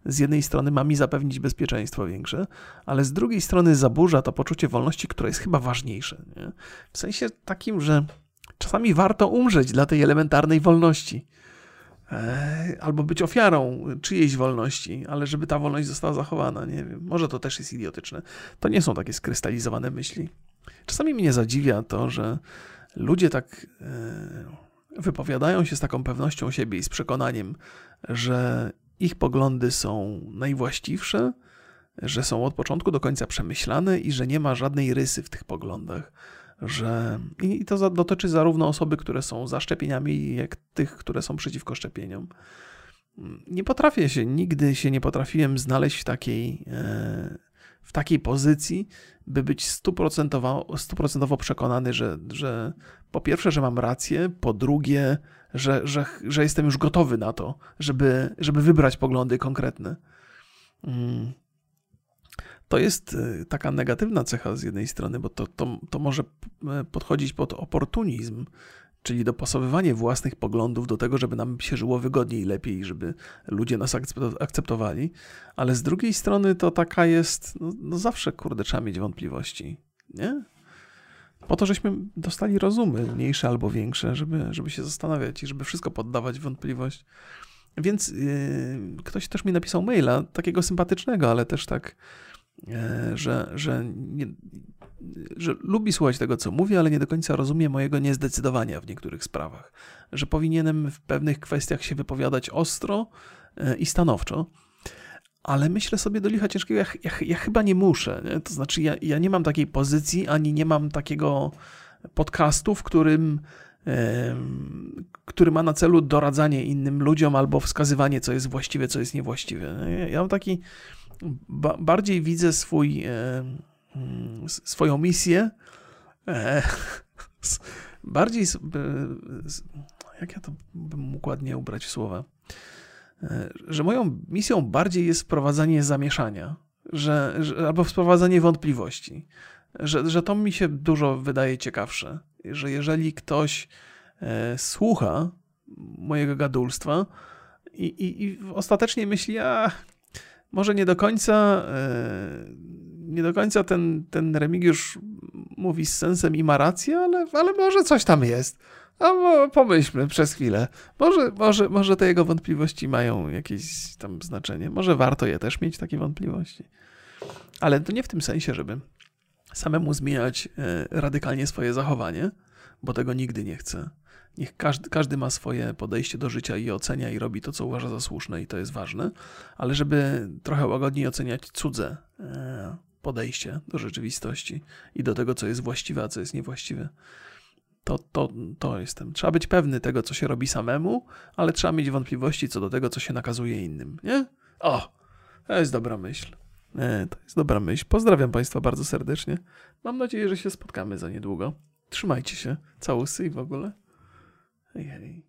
z jednej strony ma mi zapewnić bezpieczeństwo większe, ale z drugiej strony zaburza to poczucie wolności, które jest chyba ważniejsze. Nie? W sensie takim, że czasami warto umrzeć dla tej elementarnej wolności. E, albo być ofiarą czyjejś wolności, ale żeby ta wolność została zachowana, nie wiem. Może to też jest idiotyczne. To nie są takie skrystalizowane myśli. Czasami mnie zadziwia to, że ludzie tak e, wypowiadają się z taką pewnością siebie i z przekonaniem, że ich poglądy są najwłaściwsze, że są od początku do końca przemyślane i że nie ma żadnej rysy w tych poglądach. Że... I to dotyczy zarówno osoby, które są za szczepieniami, jak tych, które są przeciwko szczepieniom. Nie potrafię się, nigdy się nie potrafiłem znaleźć w takiej, e, w takiej pozycji, by być stuprocentowo, stuprocentowo przekonany, że, że po pierwsze, że mam rację, po drugie, że, że, że jestem już gotowy na to, żeby, żeby wybrać poglądy konkretne. Mm. To jest y, taka negatywna cecha z jednej strony, bo to, to, to może e, podchodzić pod oportunizm, czyli dopasowywanie własnych poglądów do tego, żeby nam się żyło wygodniej lepiej, żeby ludzie nas akceptowali, ale z drugiej strony to taka jest, no, no zawsze kurde trzeba mieć wątpliwości, nie? Po to, żeśmy dostali rozumy, mniejsze albo większe, żeby, żeby się zastanawiać i żeby wszystko poddawać wątpliwość. Więc yy, ktoś też mi napisał maila, takiego sympatycznego, ale też tak, yy, że, że, nie, że lubi słuchać tego, co mówię, ale nie do końca rozumie mojego niezdecydowania w niektórych sprawach. Że powinienem w pewnych kwestiach się wypowiadać ostro yy, i stanowczo ale myślę sobie do licha ciężkiego, ja, ja, ja chyba nie muszę. Nie? To znaczy, ja, ja nie mam takiej pozycji, ani nie mam takiego podcastu, w którym, który ma na celu doradzanie innym ludziom albo wskazywanie, co jest właściwe, co jest niewłaściwe. Ja mam taki, ba, bardziej widzę swój, swoją misję, e, bardziej, jak ja to bym mógł ładnie ubrać w słowa, E, że moją misją bardziej jest wprowadzanie zamieszania, że, że, albo wprowadzanie wątpliwości, że, że to mi się dużo wydaje ciekawsze, że jeżeli ktoś e, słucha mojego gadulstwa i, i, i ostatecznie myśli, a może nie do końca e, nie do końca ten, ten Remigiusz mówi z sensem i ma rację, ale, ale może coś tam jest a pomyślmy przez chwilę. Może, może, może te jego wątpliwości mają jakieś tam znaczenie. Może warto je też mieć, takie wątpliwości. Ale to nie w tym sensie, żeby samemu zmieniać e, radykalnie swoje zachowanie, bo tego nigdy nie chcę. Niech każdy, każdy ma swoje podejście do życia i ocenia i robi to, co uważa za słuszne, i to jest ważne, ale żeby trochę łagodniej oceniać cudze e, podejście do rzeczywistości i do tego, co jest właściwe, a co jest niewłaściwe to, to, to jestem. Trzeba być pewny tego, co się robi samemu, ale trzeba mieć wątpliwości co do tego, co się nakazuje innym, nie? O, to jest dobra myśl. Nie, to jest dobra myśl. Pozdrawiam Państwa bardzo serdecznie. Mam nadzieję, że się spotkamy za niedługo. Trzymajcie się. Całusy i w ogóle. Hej, hej.